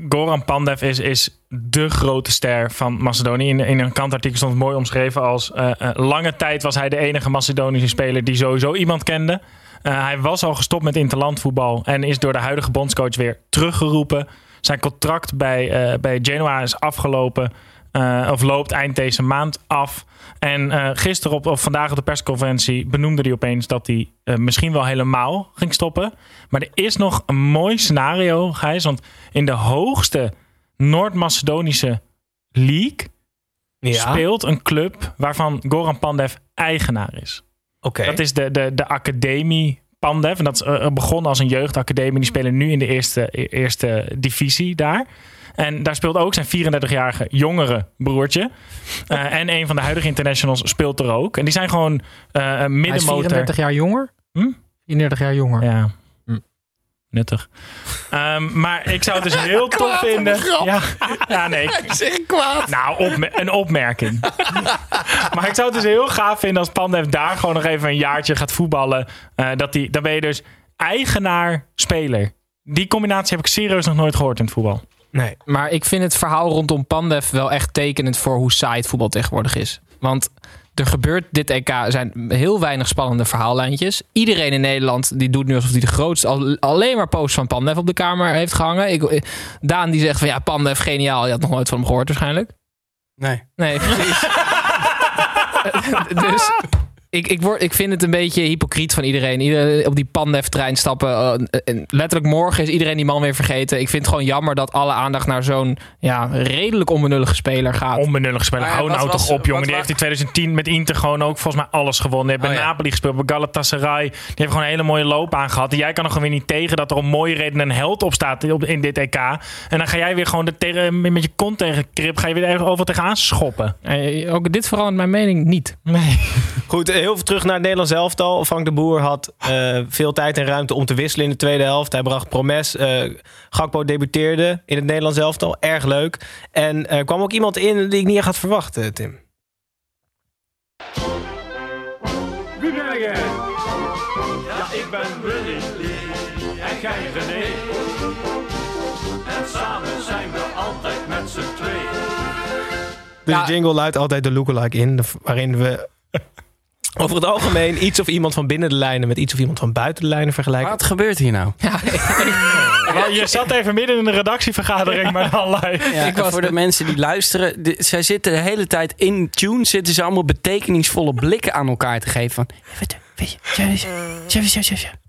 Goran Pandev is, is de grote ster van Macedonië. In, in een kantartikel stond het mooi omschreven als... eh, eh, lange tijd was hij de enige Macedonische speler die sowieso iemand kende. Eh, hij was al gestopt met interlandvoetbal en is door de huidige bondscoach weer teruggeroepen. Zijn contract bij, eh, bij Genoa is afgelopen. eh, of loopt eind deze maand af. En eh, gisteren op, of vandaag op de persconferentie benoemde hij opeens dat hij misschien wel helemaal ging stoppen. Maar er is nog een mooi scenario, Gijs. Want in de hoogste Noord-Macedonische league Ja, speelt een club waarvan Goran Pandev eigenaar is. oké. Dat is de, de, de Academie Pandev. En dat is eh, begonnen als een jeugdacademie. Die spelen nu in de eerste, e- eerste divisie daar. En daar speelt ook zijn 34-jarige jongere broertje. Eh, en een van de huidige internationals speelt er ook. En die zijn gewoon eh een Hij is middenmotor. 34 jaar jonger. Hm? 34 jaar jonger. Ja. Nuttig. Ehm, maar ik zou het dus heel tof vinden. Ja, ja, nee. ik- Zeg kwaad. nou, opme- een opmerking. maar ik zou het dus heel gaaf vinden als Pandev daar gewoon nog even een jaartje gaat voetballen. Eh, dat die, dan ben je dus eigenaar-speler. Die combinatie heb ik serieus nog nooit gehoord in het voetbal. Nee. Maar ik vind het verhaal rondom Pandev wel echt tekenend voor hoe saai het voetbal tegenwoordig is. Want er gebeurt dit EK, er zijn heel weinig spannende verhaallijntjes. Iedereen in Nederland die doet nu alsof hij de grootste, al, alleen maar posts van Pandev op de kamer heeft gehangen. Ik, eh, Daan die zegt van ja, Pandev geniaal. Je had nog nooit van hem gehoord waarschijnlijk. Nee. Nee, precies. dus ik, ik, word, ik vind het een beetje hypocriet van iedereen. Iedereen op die Pandev-trein stappen. en letterlijk morgen is iedereen die man weer vergeten. Ik vind het gewoon jammer dat alle aandacht naar zo'n ja, redelijk onbenullige speler gaat. Onbenullig spelen. Maar ja, Hou nou was- toch op, jongen. Die heeft in 2010 met Inter gewoon ook volgens mij alles gewonnen. Die heeft bij Oh, ja. Napoli gespeeld, bij Galatasaray. Die heeft gewoon een hele mooie loop aangehad. En jij kan er gewoon weer niet tegen dat er om mooie reden een held op staat in dit EK. En dan ga jij weer gewoon de tegen, met je kont tegen krip, ga je weer ergens overal tegenaan schoppen. Eh, ook dit verandert mijn mening niet. Nee. Goed, eh, heel veel terug naar het Nederlands elftal. Frank de Boer had eh, veel tijd en ruimte om te wisselen in de tweede helft. Hij bracht Promes. eh Gakpo debuteerde in het Nederlands elftal. Erg leuk. En er kwam ook iemand in die ik niet echt had verwacht, eh, Tim. Wie ben jij? Ja, ik ben Willy en jij René. En samen zijn we altijd met z'n tweeën. Dus Ja. jingle luidt altijd de lookalike in. Waarin we over het algemeen iets of iemand van binnen de lijnen... met iets of iemand van buiten de lijnen vergelijken. Wat gebeurt hier nou? Wel, Je zat even midden in een redactievergadering, maar dan live. Ja, Ik was voor de de- mensen die luisteren. de- zij zitten de hele tijd in tune. Zitten ze allemaal betekenisvolle blikken aan elkaar te geven. Van,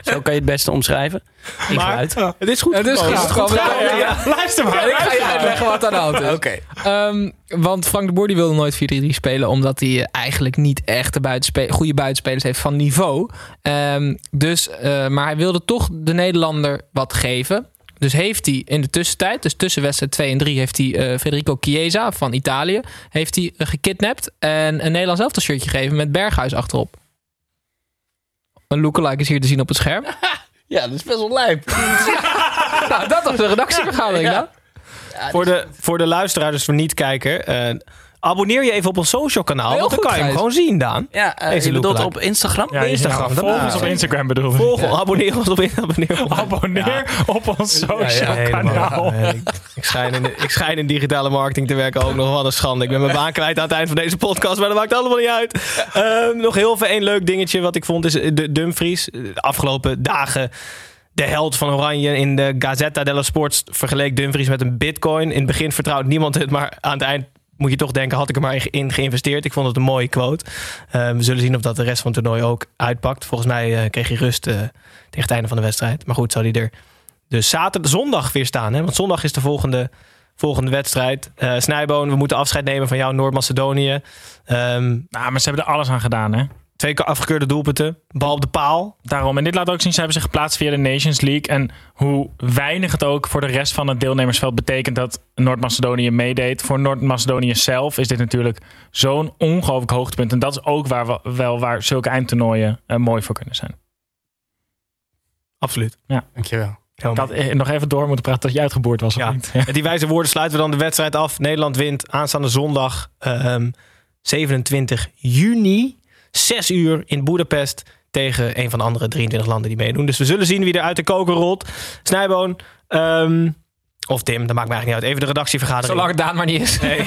zo kan je het beste omschrijven. Maar geluid. het is goed Het is gekomen. goed Ja, ja. Luister maar. Ik ga je uitleggen wat aan de hand is. Oké. Ehm, want Frank de Boer die wilde nooit 4-3-3 spelen... omdat hij eh, eigenlijk niet echt de buitenspe- goede buitenspelers heeft van niveau. Ehm, dus, eh, maar hij wilde toch de Nederlander wat geven. Dus heeft hij in de tussentijd, dus tussen wedstrijd 2 en 3... heeft hij eh, Federico Chiesa van Italië heeft hij, eh, gekidnapt... en een Nederlands elftal shirtje gegeven met Berghuis achterop. Een lookalike is hier te zien op het scherm. Ja, dat is best wel lijp. nou, dat was de redactievergadering dan. Voor de, voor de luisteraar, dus voor niet-kijker... eh, abonneer je even op ons social kanaal. Heel want dan goed, kan je hem gewoon zien, Daan. Ja, eh, Deze je bedoelt op Instagram? Ja, Instagram, Instagram. dat- Volg ons op ja. Instagram bedoel ik. Volg, abonneer ons op abonneer ons. Abonneer op ons social kanaal. Ja, ik, ik, schijn in, de- ik schijn in digitale marketing te werken ook nog wel een schande. Ik ben mijn baan kwijt aan het eind van deze podcast, maar dat maakt allemaal niet uit. Ehm, nog heel veel één leuk dingetje wat ik vond is de Dumfries. De afgelopen dagen de held van Oranje in de Gazzetta dello Sport vergeleek Dumfries met een bitcoin. In het begin vertrouwt niemand het, maar aan het eind moet je toch denken, had ik er maar in geïnvesteerd. Ik vond het een mooie quote. Ehm, we zullen zien of dat de rest van het toernooi ook uitpakt. Volgens mij eh, kreeg hij rust eh, tegen het einde van de wedstrijd. Maar goed, zou hij er dus zaterdag, zondag weer staan. Hè? Want zondag is de volgende volgende wedstrijd. Eh Snijboon, we moeten afscheid nemen van jou, Noord-Macedonië. Ehm, Nou, maar ze hebben er alles aan gedaan, hè? Twee keer afgekeurde doelpunten. Bal op de paal. Daarom. En dit laat ook zien, ze hebben zich geplaatst via de Nations League. En hoe weinig het ook voor de rest van het deelnemersveld betekent dat Noord-Macedonië meedeed. Voor Noord-Macedonië zelf is dit natuurlijk zo'n ongelooflijk hoogtepunt. En dat is ook waar, we- wel waar zulke eindtoernooien eh, mooi voor kunnen zijn. Absoluut. Dankjewel. Ik had nog even door moeten praten tot je uitgeboord was. Of Ja. niet? Met die wijze woorden sluiten we dan de wedstrijd af. Nederland wint aanstaande zondag ehm, 27 juni. 6 uur in Boedapest tegen een van de andere 23 landen die meedoen. Dus we zullen zien wie er uit de koker rolt. Snijboon ehm, of Tim, dat maakt me eigenlijk niet uit. Even de redactievergadering. Zolang het Daan maar niet is. Nee.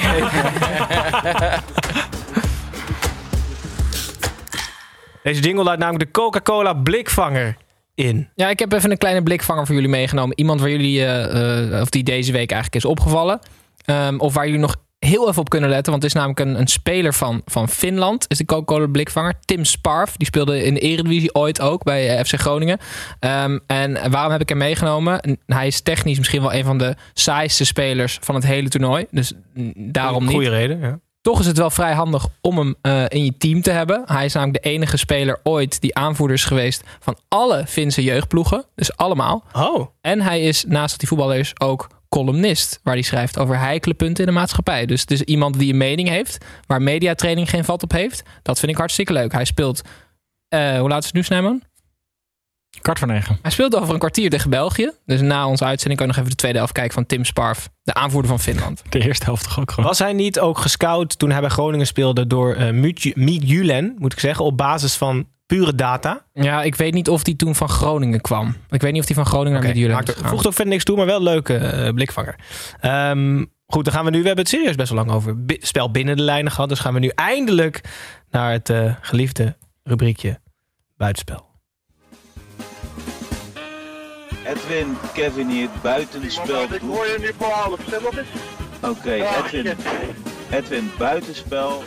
Deze jingle luidt namelijk de Coca-Cola blikvanger in. Ja, ik heb even een kleine blikvanger voor jullie meegenomen. Iemand waar jullie, eh, eh, of die deze week eigenlijk is opgevallen. Ehm, of waar jullie nog heel even op kunnen letten. Want het is namelijk een, een speler van, van Finland. Is de Coca-Cola blikvanger. Tim Sparf. Die speelde in de Eredivisie ooit ook bij eh, FC Groningen. Ehm, en waarom heb ik hem meegenomen? En Hij is technisch misschien wel een van de saaiste spelers van het hele toernooi. Dus daarom niet. Goeie reden, ja. Toch is het wel vrij handig om hem eh, in je team te hebben. Hij is namelijk de enige speler ooit die aanvoerder is geweest van alle Finse jeugdploegen. Dus allemaal. Oh, En hij is, naast dat hij voetballer is, ook columnist. Waar hij schrijft over heikele punten in de maatschappij. Dus het is iemand die een mening heeft. Waar mediatraining geen vat op heeft. Dat vind ik hartstikke leuk. Hij speelt... eh, hoe laat is het nu, Snijman? Kwart voor negen. Hij speelt over een kwartier tegen België. Dus na onze uitzending kan je nog even de tweede helft kijken van Tim Sparf. De aanvoerder van Finland. De eerste helft toch ook gewoon. was hij niet ook gescout toen hij bij Groningen speelde door eh Julen, moet ik zeggen, op basis van pure data? Ja, ik weet niet of hij toen van Groningen kwam. Ik weet niet of hij van Groningen naar Oké, Midtjylland gegaan. voegt ook verder niks toe, maar wel een leuke eh, blikvanger. Ehm, goed, dan gaan we nu. We hebben het serieus best wel lang over bi- spel binnen de lijnen gehad. Dus gaan we nu eindelijk naar het eh, geliefde rubriekje buitenspel. Edwin, Kevin hier, buitenspel. Ik hoor je nu voor half, zeg wat is? Oké, Edwin. Edwin, buitenspel.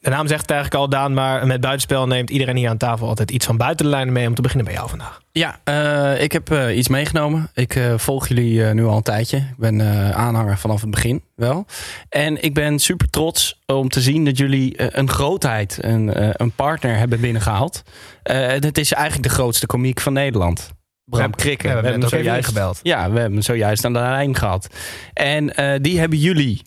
De naam zegt het eigenlijk al, Daan, maar met buitenspel neemt iedereen hier aan tafel altijd iets van buiten de lijnen mee. Om te beginnen bij jou vandaag. Ja, eh, ik heb eh, iets meegenomen. Ik eh, volg jullie nu al een tijdje. Ik ben aanhanger vanaf het begin wel. En ik ben super trots om te zien dat jullie een grootheid, een, een partner hebben binnengehaald. Eh het is eigenlijk de grootste komiek van Nederland. Bram hebben- Krikke. we hebben net ook even ingebeld. Ja, we hebben hem zojuist aan de lijn gehad. En die hebben jullie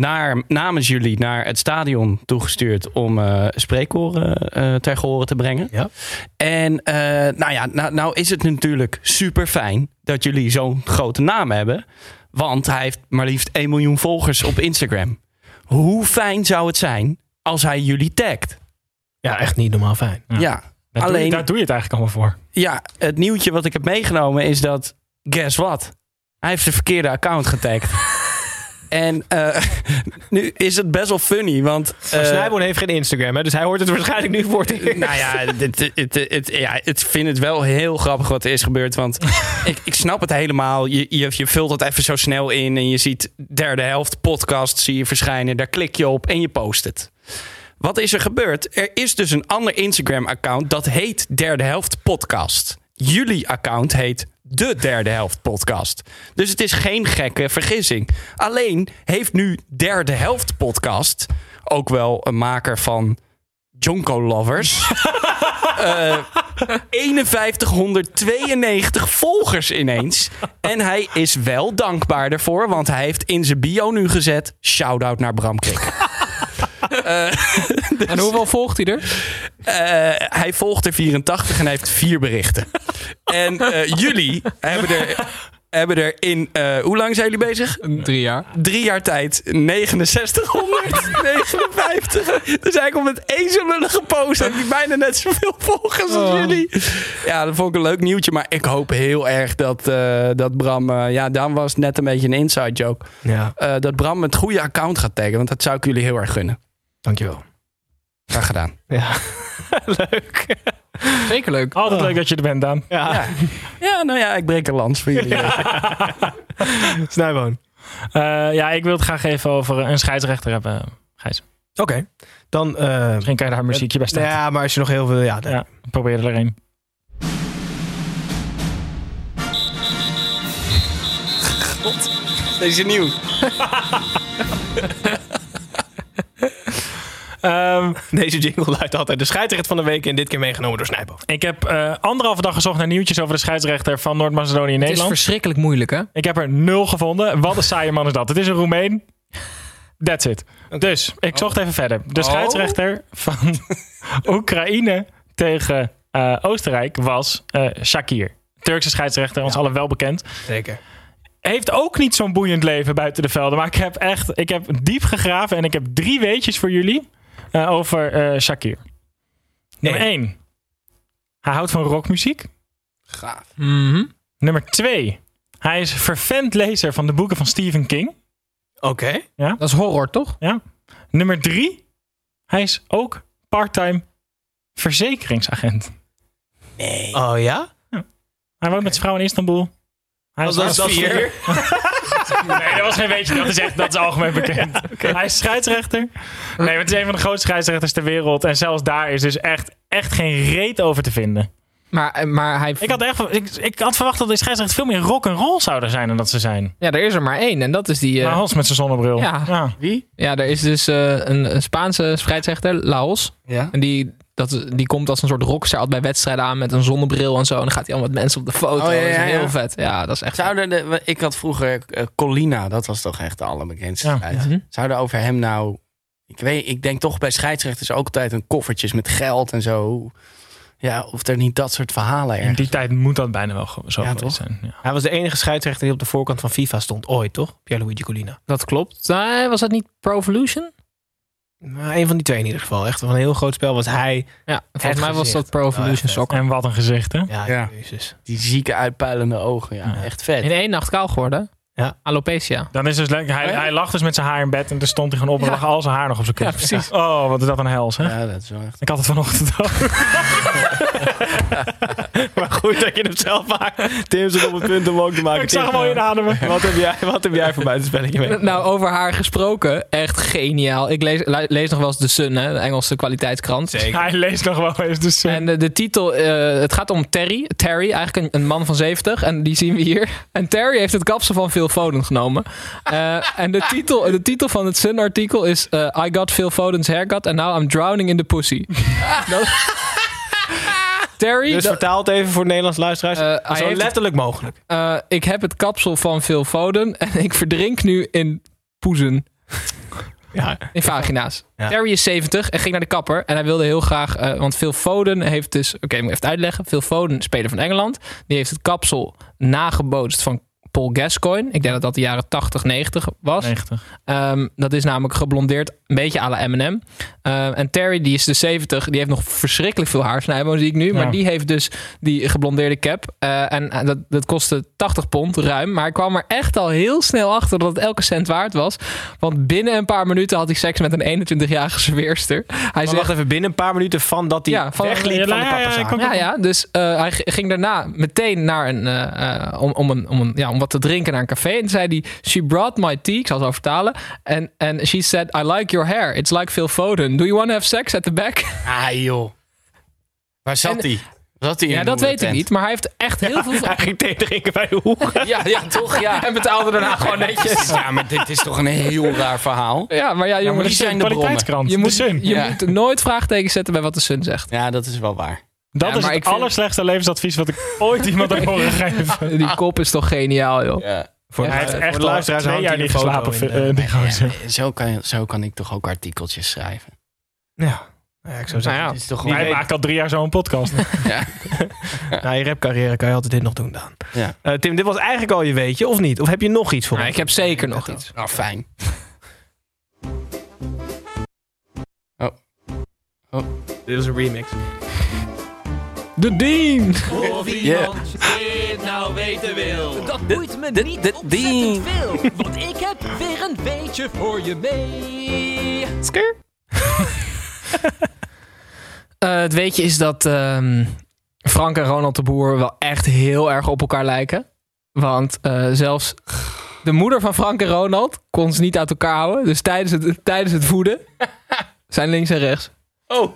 naar, namens jullie naar het stadion toegestuurd om eh spreekkoren eh ter gehore te brengen. Ja. En eh, nou ja, nou, nou is het natuurlijk super fijn dat jullie zo'n grote naam hebben. Want hij heeft maar liefst 1 miljoen volgers op Instagram. Hoe fijn zou het zijn als hij jullie tagt? Ja, echt niet normaal fijn. Ja. Ja, Daar, doe je, alleen daar doe je het eigenlijk allemaal voor. ja, het nieuwtje wat ik heb meegenomen is dat, guess what? Hij heeft de verkeerde account getagd. en eh, nu is het best wel funny, want... Eh, Snijboon heeft geen Instagram, hè, dus hij hoort het waarschijnlijk nu voor het eerst. nou ja, het- ja, ik vind het wel heel grappig wat er is gebeurd. Want ik, ik snap het helemaal. Je, je, je vult het even zo snel in en je ziet derde helft podcast zie je verschijnen. Daar klik je op en je post het. Wat is er gebeurd? Er is dus een ander Instagram-account dat heet Derde Helft Podcast. Jullie account heet De Derde Helft Podcast. Dus het is geen gekke vergissing. Alleen heeft nu Derde Helft Podcast ook wel een maker van Jonko Lovers. Eh 5192 volgers ineens. En hij is wel dankbaar daarvoor, want hij heeft in zijn bio nu gezet: shout-out naar Bram Krik. En hoeveel volgt hij er? Eh, hij volgt er 84 en hij heeft vier berichten. En eh, jullie hebben er, hebben er in, eh, hoe lang zijn jullie bezig? Drie jaar. Drie jaar tijd 6959. Dus hij komt met één zo'n lullige post. Heeft hij bijna net zoveel volgers als jullie. Ja, dat vond ik een leuk nieuwtje. Maar ik hoop heel erg dat, eh, dat Bram... eh, ja, dan was het net een beetje een inside joke. Ja, Eh, dat Bram het goede account gaat taggen. Want dat zou ik jullie heel erg gunnen. Dankjewel. Graag gedaan. Ja, leuk. Zeker leuk. Altijd leuk dat je er bent, Daan. Ja, Ja, nou ja, ik breek een lans voor jullie. Snijboon. Eh, ja, ik wil het graag even over een scheidsrechter hebben, Gijs. Oké, dan... eh, Misschien kan je daar muziekje bij staan. ja, maar als je nog heel veel... Ja, dan- Ja, probeer er een. Deze nieuw. Ehm, Deze jingle luidt altijd de scheidsrechter van de week en dit keer meegenomen door Snijbo. ik heb eh, anderhalve dag gezocht naar nieuwtjes over de scheidsrechter van Noord-Macedonië in Het is Nederland. verschrikkelijk moeilijk, hè? Ik heb er nul gevonden. Wat een saaie man is dat. Het is een Roemeen. That's it. Dus, ik zocht even verder. De scheidsrechter van Oekraïne tegen eh, Oostenrijk was eh, Shakir. Turkse scheidsrechter, ons allen wel bekend. Zeker. Heeft ook niet zo'n boeiend leven buiten de velden. Maar ik heb echt ik heb diep gegraven en ik heb drie weetjes voor jullie eh, over eh, Shakir. Nummer één. Hij houdt van rockmuziek. Gaaf. Mhm. Nummer twee. Hij is vervent lezer van de boeken van Stephen King. Oké. Dat is horror, toch? Ja. Nummer drie. Hij is ook parttime verzekeringsagent. Oh ja? Hij woont met zijn vrouw in Istanbul. Hij dat is vier. Nee, dat was geen weetje. Dat is echt dat is algemeen bekend. Hij is scheidsrechter. Nee, maar het is een van de grootste scheidsrechters ter wereld. En zelfs daar is dus echt, echt geen reet over te vinden. Maar, eh, maar hij... Ik had, echt, ik, ik had verwacht dat de scheidsrechters veel meer rock and roll zouden zijn dan dat ze zijn. Ja, er is er maar één. En dat is die... eh, Laos met zijn zonnebril. Ja. Wie? Ja, er is dus eh, een, een Spaanse scheidsrechter, Laos. Ja. En die, dat, die komt als een soort rockster altijd bij wedstrijden aan met een zonnebril en zo. En dan gaat hij al met mensen op de foto. Oh, ja, dat is heel vet. Ja, dat is echt... Zouden de, ik had vroeger eh, Colina, dat was toch echt de allerbekendste Ja. scheidsrechter. Mhm. Zouden over hem nou... Ik, weet, ik denk toch bij scheidsrechters ook altijd een koffertjes met geld en zo. Ja, of er niet dat soort verhalen In ergens. die tijd moet dat bijna wel zo Ja, geweest toch? zijn. Ja. Hij was de enige scheidsrechter die op de voorkant van FIFA stond ooit, toch? Pierluigi Colina. Dat klopt. Nee, was dat niet Pro Evolution? Nou, een van die twee in ieder geval. Echt van een heel groot spel was hij. Ja, volgens mij was dat Pro Oh, Evolution vet. Soccer. En wat een gezicht, hè? Ja, Ja. jezus. Die zieke uitpuilende ogen, ja. Ja. Echt vet. In één nacht kaal geworden. Ja. Alopecia. Dan is dus lekker. Hij, Oh ja? hij lag dus met zijn haar in bed en toen stond hij gewoon op en Ja. lag al zijn haar nog op zijn Ja, kussen. precies. Oh, wat is dat een hels, hè? Ja, dat is wel echt... Ik had het vanochtend ook. Maar goed dat je hem zelf maakt. Tim zit op het punt om ook te maken. Ik zag hem al inademen. Wat heb jij, wat heb jij voor buitenspelletje mee? Nou, over haar gesproken. Echt geniaal. Ik lees, lees nog wel eens The Sun, hè, de Engelse kwaliteitskrant. Hij leest nog wel eens dus. En de, de titel, eh, het gaat om Terry. Terry, eigenlijk een, een man van 70. En die zien we hier. En Terry heeft het kapsel van Phil Foden genomen. Eh, en de titel, de titel van het Sun-artikel is... eh, I got Phil Foden's haircut and now I'm drowning in the pussy. Dat- Terry, Dus dat- vertaal het even voor Nederlands luisteraars. Eh, Zo letterlijk mogelijk. ik heb het kapsel van Phil Foden en ik verdrink nu in poezen. Ja. In vagina's. Ja. Terry is 70 en ging naar de kapper. En hij wilde heel graag... want Phil Foden heeft dus... Oké, ik moet even uitleggen. Phil Foden, speler van Engeland. Die heeft het kapsel nagebootst van Paul Gascoigne. Ik denk dat dat de jaren 80, 90 was. 90. Ehm, dat is namelijk geblondeerd, een beetje à la Eminem. En Terry, die is de 70, die heeft nog verschrikkelijk veel haar, Snijbo, zie ik nu. Maar die heeft dus die geblondeerde cap. Eh, en eh, dat, dat kostte 80 pond, ruim. Maar hij kwam er echt al heel snel achter dat het elke cent waard was. Want binnen een paar minuten had hij seks met een 21-jarige serveerster. Hij Maar zegt, wacht even, binnen een paar minuten van dat hij Ja, van- wegliep Ja, van de ja, ja, ik ja, ja, dus eh, hij ging daarna meteen naar een, om, om, een, om, een, ja, om wat te drinken naar een café. En zei hij, she brought my tea, ik zal het zo vertalen. En and she said, I like your hair. It's like Phil Foden. Do you want to have sex at the back? Ah, joh. Waar zat hij? Zat hij Ja, dat weet ik niet. Maar hij heeft echt heel veel... Hij ging thee drinken bij de hoek. Ja, ja, toch? Ja. En betaalde daarna gewoon netjes. Ja, maar dit is toch een heel raar verhaal. Ja, maar ja, Ja, jongen, maar die zijn de kwaliteitskrant. je, moet, je Ja. moet nooit vraagtekens zetten bij wat de Sun zegt. Ja, dat is wel waar. Dat Ja, is het vind- allerslechtste levensadvies wat ik ooit iemand heb horen geven. Die kop is toch geniaal, joh. Ja. Voor Hij de- heeft voor echt al luisteraars twee jaar niet geslapen. in. Ja, zo, kan, zo kan ik toch ook artikeltjes schrijven. Ja. Ja, ik zou Nou zeggen. ja, Dit is toch maken al drie jaar zo'n podcast. Ja. Na je rapcarrière kan je altijd dit nog doen, Daan. Ja. Eh, Tim, dit was eigenlijk al je weetje, of niet? Of heb je nog iets voor ons? ik heb zeker nog iets. Nou, fijn. Dit is een remix. De Dean! Ja. dit nou weten wil. Dat De- boeit me de- niet de- ontzettend veel. Want ik heb weer een beetje voor je mee. Eh, het weetje is dat ehm, Frank en Ronald de Boer wel echt heel erg op elkaar lijken. Want eh, zelfs de moeder van Frank en Ronald kon ze niet uit elkaar houden. Dus tijdens het, tijdens het voeden zijn links en rechts. Oh.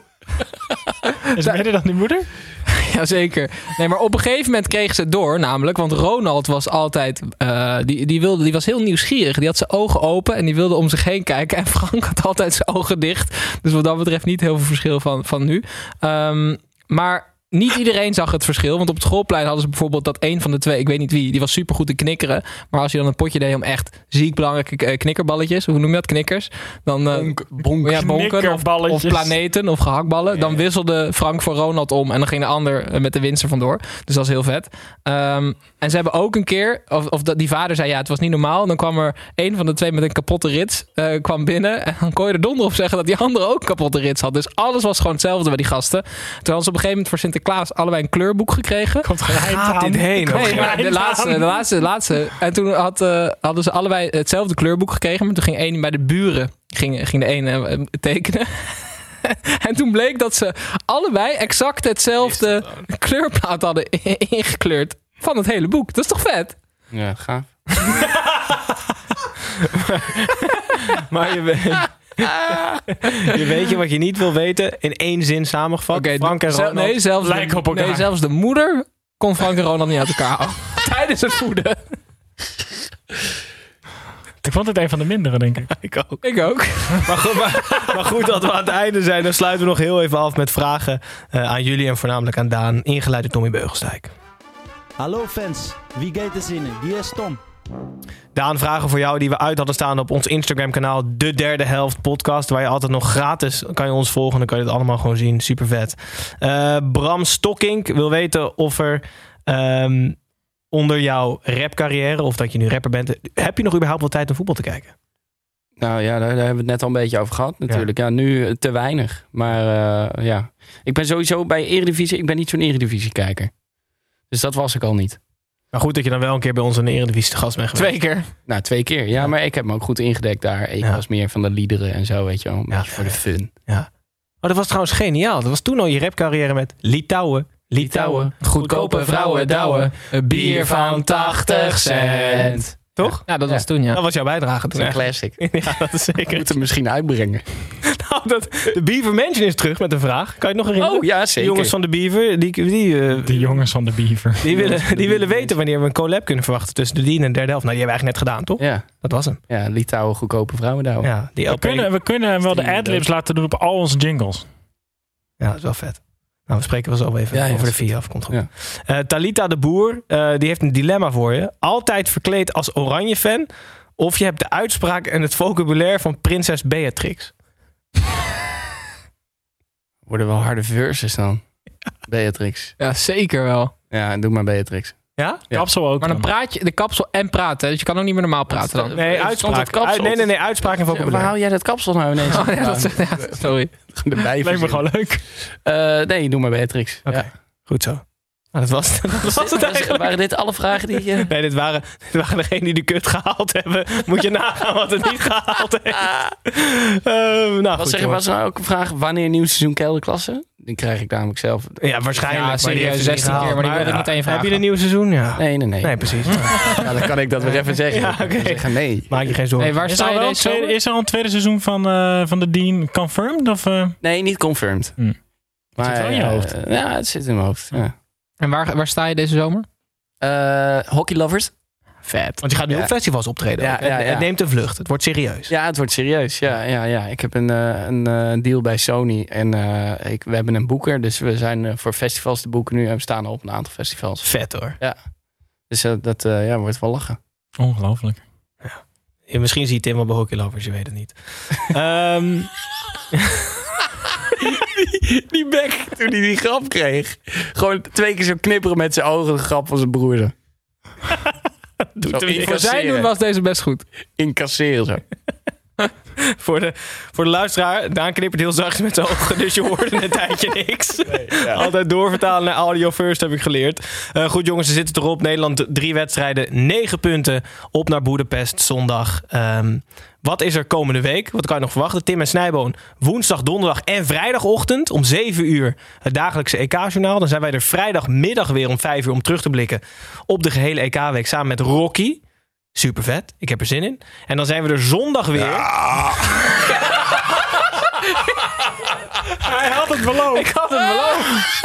Is het beter dan die moeder? Jazeker. Nee, maar op een gegeven moment kregen ze het door, namelijk. Want Ronald was altijd. eh, die, die, wilde, die was heel nieuwsgierig. Die had zijn ogen open en die wilde om zich heen kijken. En Frank had altijd zijn ogen dicht. Dus wat dat betreft niet heel veel verschil van, van nu. Ehm, maar. Niet iedereen zag het verschil. Want op het schoolplein hadden ze bijvoorbeeld dat een van de twee, ik weet niet wie, die was supergoed in knikkeren. Maar als je dan een potje deed om echt ziek belangrijke eh, knikkerballetjes, hoe noem je dat, knikkers? Dan, eh, bonk. ja, bonken of, planeten of gehaktballen. Dan wisselde Frank voor Ronald om en dan ging de ander eh, met de winst vandoor. Dus dat is heel vet. Ehm, en ze hebben ook een keer, of, of dat, die vader zei ja, het was niet normaal. Dan kwam er een van de twee met een kapotte rits kwam binnen. En dan kon je er donder op zeggen dat die andere ook een kapotte rits had. Dus alles was gewoon hetzelfde bij die gasten. Toen hadden ze op een gegeven moment voor Sinterklaas allebei een kleurboek gekregen. Komt Gaat dit heen? Nee, maar de laatste, de laatste, de laatste. En toen had, eh, hadden ze allebei hetzelfde kleurboek gekregen. Maar toen ging één bij de buren ging, ging de ene eh, tekenen. en toen bleek dat ze allebei exact hetzelfde kleurplaat hadden ingekleurd. Van het hele boek. Dat is toch vet? Ja, gaaf. Maar je weet, je weet je wat je niet wil weten. In één zin samengevat. Frank en Ronald. nee, zelfs lijken de, op elkaar. nee, zelfs de moeder kon Frank en Ronald niet uit elkaar. Tijdens het voeden. Ik vond het een van de mindere, denk ik. Ik ook. Ik ook. Maar goed, maar, maar goed dat we aan het einde zijn. Dan sluiten we nog heel even af met vragen eh, aan jullie en voornamelijk aan Daan. Ingeleid door Tommy Beugelsdijk. Hallo fans, wie gaat er zinnen? Hier is Tom. Daan, vragen voor jou die we uit hadden staan op ons Instagram kanaal. De derde helft podcast. Waar je altijd nog gratis kan je ons volgen. Dan kan je het allemaal gewoon zien. Super vet. Eh, Bram Stokkink wil weten of er ehm, onder jouw rapcarrière, of dat je nu rapper bent, heb je nog überhaupt wel tijd om voetbal te kijken? Nou ja, daar, daar hebben we het net al een beetje over gehad natuurlijk. Ja, nu eh, te weinig. Maar eh, ja, ik ben sowieso bij Eredivisie, ik ben niet zo'n Eredivisie-kijker. Dus dat was ik al niet. Maar goed dat je dan wel een keer bij ons in de Eredivisie te gast bent geweest. Twee keer. Nou, twee keer. Ja, maar ik heb me ook goed ingedekt daar. Ik Ja. was meer van de liederen en zo, weet je wel. Een Ja, beetje voor de fun. Oh, dat was trouwens geniaal. Dat was toen al je rapcarrière met Litouwen. Litouwen. Goedkope vrouwen douwen. Een bier van 80 cent. Toch? Ja, dat was toen, ja. Dat was jouw bijdrage Dat toen. is een classic. Ja, dat is zeker. moet hem misschien uitbrengen. Nou, dat, de Beaver Mansion is terug met een vraag. Kan je het nog herinneren? Oh ja, De zeker. jongens van de Beaver, die, die, eh, De jongens van de Beaver. die, willen, die willen weten wanneer we een collab kunnen verwachten tussen de Dien en de derde helft. Nou, die hebben we eigenlijk net gedaan, toch? Ja, Dat was hem. ja Litouwen, goedkope vrouwen douwen. Ja, die We kunnen, we kunnen wel de adlibs laten doen op al onze jingles. Ja, dat is wel vet. Nou, we spreken wel zo even Ja, ja, over de vier af. Komt goed. Ja. Eh, Talita de Boer, eh, die heeft een dilemma voor je. Altijd verkleed als oranje fan. Of je hebt de uitspraak en het vocabulaire van prinses Beatrix. Worden wel harde verses dan. Beatrix. Ja, zeker wel. Ja, doe maar Beatrix. Ja? Ja. Kapsel ook. Maar dan praat je de kapsel en praten. hè? Dus je kan ook niet meer normaal praten dan. Nee, uitspraak. het kapsel? Uit- nee, nee, nee, uitspraak en Ja, waar vocabulaire. haal jij dat kapsel nou ineens? Oh, ja, dat ja, sorry. Erbij Lijkt me gewoon leuk. Eh, nee, doe maar Beatrix. Oké. Ja. Goed zo. Nou, dat was, dat was het eigenlijk. Waren dit alle vragen die je... Nee, dit waren, dit waren degenen die de kut gehaald hebben. Moet je nagaan wat het niet gehaald heeft. Eh, nou, Wat goed, zeg je, was er nou ook een vraag wanneer nieuw seizoen kelderklasse? Die krijg ik namelijk zelf. Ja, waarschijnlijk. Ja, maar die serieus, heeft het niet 16 keer, gehaald. maar die wil ik ja, meteen Heb vragen. je een nieuw seizoen? Ja. Nee, nee, nee. Nee, precies. Ja, dan kan ik dat weer even zeggen. Ja, oké. zeggen nee. Maak je geen zorgen. Hey, waar Is sta er, je al tweede, is er al een tweede seizoen van, eh, van de Dean confirmed? Of, eh? Nee, niet confirmed. Hm. Maar, Zit wel in je eh, hoofd. Ja, het zit in mijn hoofd. Ja. En waar, waar sta je deze zomer? Eh, hockey lovers? Vet. Want je gaat nu Ja. op festivals optreden. Ja, ja, ja. Het neemt een vlucht. Het wordt serieus. Ja, het wordt serieus. Ja, ja, ja. Ik heb een, eh, een eh, deal bij Sony. En eh, ik, we hebben een boeker. Dus we zijn voor festivals te boeken nu. En we staan op een aantal festivals. Vet hoor. Dus eh, dat eh, ja, wordt wel lachen. Ongelooflijk. Ja, misschien ziet Tim wel bij Hockey Lovers, je weet het niet. Ehm, Die bek, toen hij die grap kreeg. Gewoon twee keer zo knipperen met zijn ogen. De grap van zijn broer. Voor zijn doen was deze best goed. Incasseren zo. voor, de, voor de luisteraar, Daan knippert heel zacht met zijn ogen, dus je hoorde een tijdje niks. Altijd doorvertalen naar audio first heb ik geleerd. Eh, goed jongens, ze zitten erop. Nederland drie wedstrijden, negen punten op naar Boedapest zondag. Ehm, wat is er komende week? Wat kan je nog verwachten? Tim en Snijboon woensdag, donderdag en vrijdagochtend om 7 uur het dagelijkse EK-journaal. Dan zijn wij er vrijdagmiddag weer om 5 uur om terug te blikken op de gehele EK-week samen met Rocky. Super vet. Ik heb er zin in. En dan zijn we er zondag weer. Hij had het beloofd. Ik had het beloofd.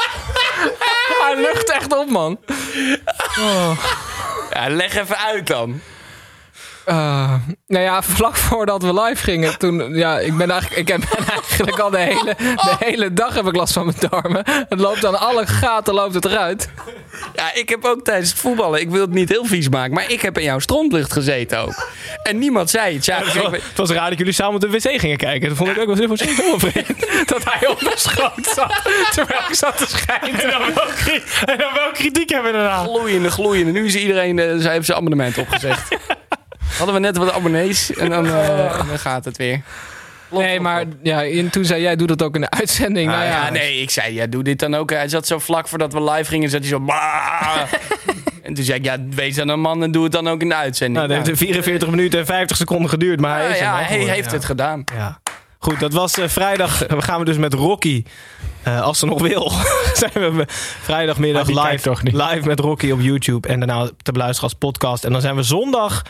Hij lucht echt op, man. Ja, leg even uit dan. Eh, nou ja, vlak voordat we live gingen, toen, ja, ik ben eigenlijk, ik heb ben eigenlijk al de hele, de hele dag heb ik last van mijn darmen. Het loopt aan alle gaten, loopt het eruit. Ja, ik heb ook tijdens het voetballen, ik wil het niet heel vies maken, maar ik heb in jouw strontlucht gezeten ook. En niemand zei het. Ja, Het ik- was, het was raar dat jullie samen op de wc gingen kijken. Dat vond ik ook wel heel zo vreemd. Dat hij op de schoot zat, terwijl ik zat te schijnen. En dan wel, kri- en dan wel kritiek hebben daarna. gloeiende, gloeiende. Nu is iedereen, eh, zij heeft zijn abonnement opgezegd. Hadden we net wat abonnees en dan, eh, dan gaat het weer. Nee, maar ja, en toen zei jij, doe dat ook in de uitzending. nou Ah, ja, ja, nee, ik zei, ja, doe dit dan ook. Hij zat zo vlak voordat we live gingen, zat hij zo... En toen zei ik, ja, wees dan een man en doe het dan ook in de uitzending. Nou, dat heeft 44 minuten en 50 seconden geduurd. Maar hij, is ja, heeft ja. het gedaan. Ja. Goed, dat was eh, vrijdag. We gaan we dus met Rocky. eh, als ze nog wil. zijn we vrijdagmiddag live, toch niet? live met Rocky op YouTube. En daarna te beluisteren als podcast. En dan zijn we zondag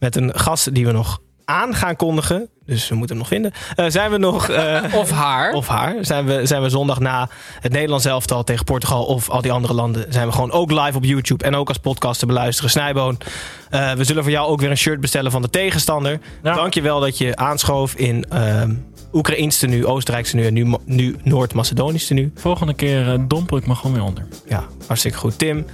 met een gast die we nog aan gaan kondigen. Dus we moeten hem nog vinden. Eh, zijn we nog. eh, Of haar. of haar. Zijn we, zijn we zondag na het Nederlands elftal tegen Portugal of al die andere landen. Zijn we gewoon ook live op YouTube en ook als podcast te beluisteren. Snijboon. Eh, we zullen voor jou ook weer een shirt bestellen van de tegenstander. Ja. Dankjewel dat je aanschoof in ehm Oekraïns tenue, Oostenrijkse tenue en nu, nu Noord-Macedonisch tenue. Volgende keer dompel ik me gewoon weer onder. Ja, hartstikke goed. Tim,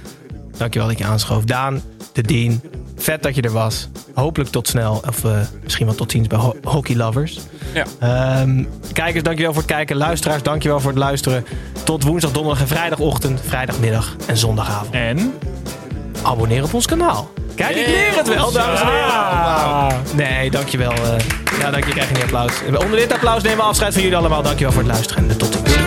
dankjewel dat je aanschoof. Daan, de Dean, vet dat je er was. Hopelijk tot snel, of eh, misschien wel tot ziens bij Ho- Hockey Lovers. Ja. Ehm, kijkers, dankjewel voor het kijken. Luisteraars, dankjewel voor het luisteren. Tot woensdag, donderdag en vrijdagochtend, vrijdagmiddag en zondagavond. En? Abonneer op ons kanaal. Kijk, ik leer het wel, dames en heren. Nee, dankjewel. eh ja, dank je, krijg niet applaus. Onder dit applaus nemen we afscheid van jullie allemaal. Dankjewel voor het luisteren en tot ziens.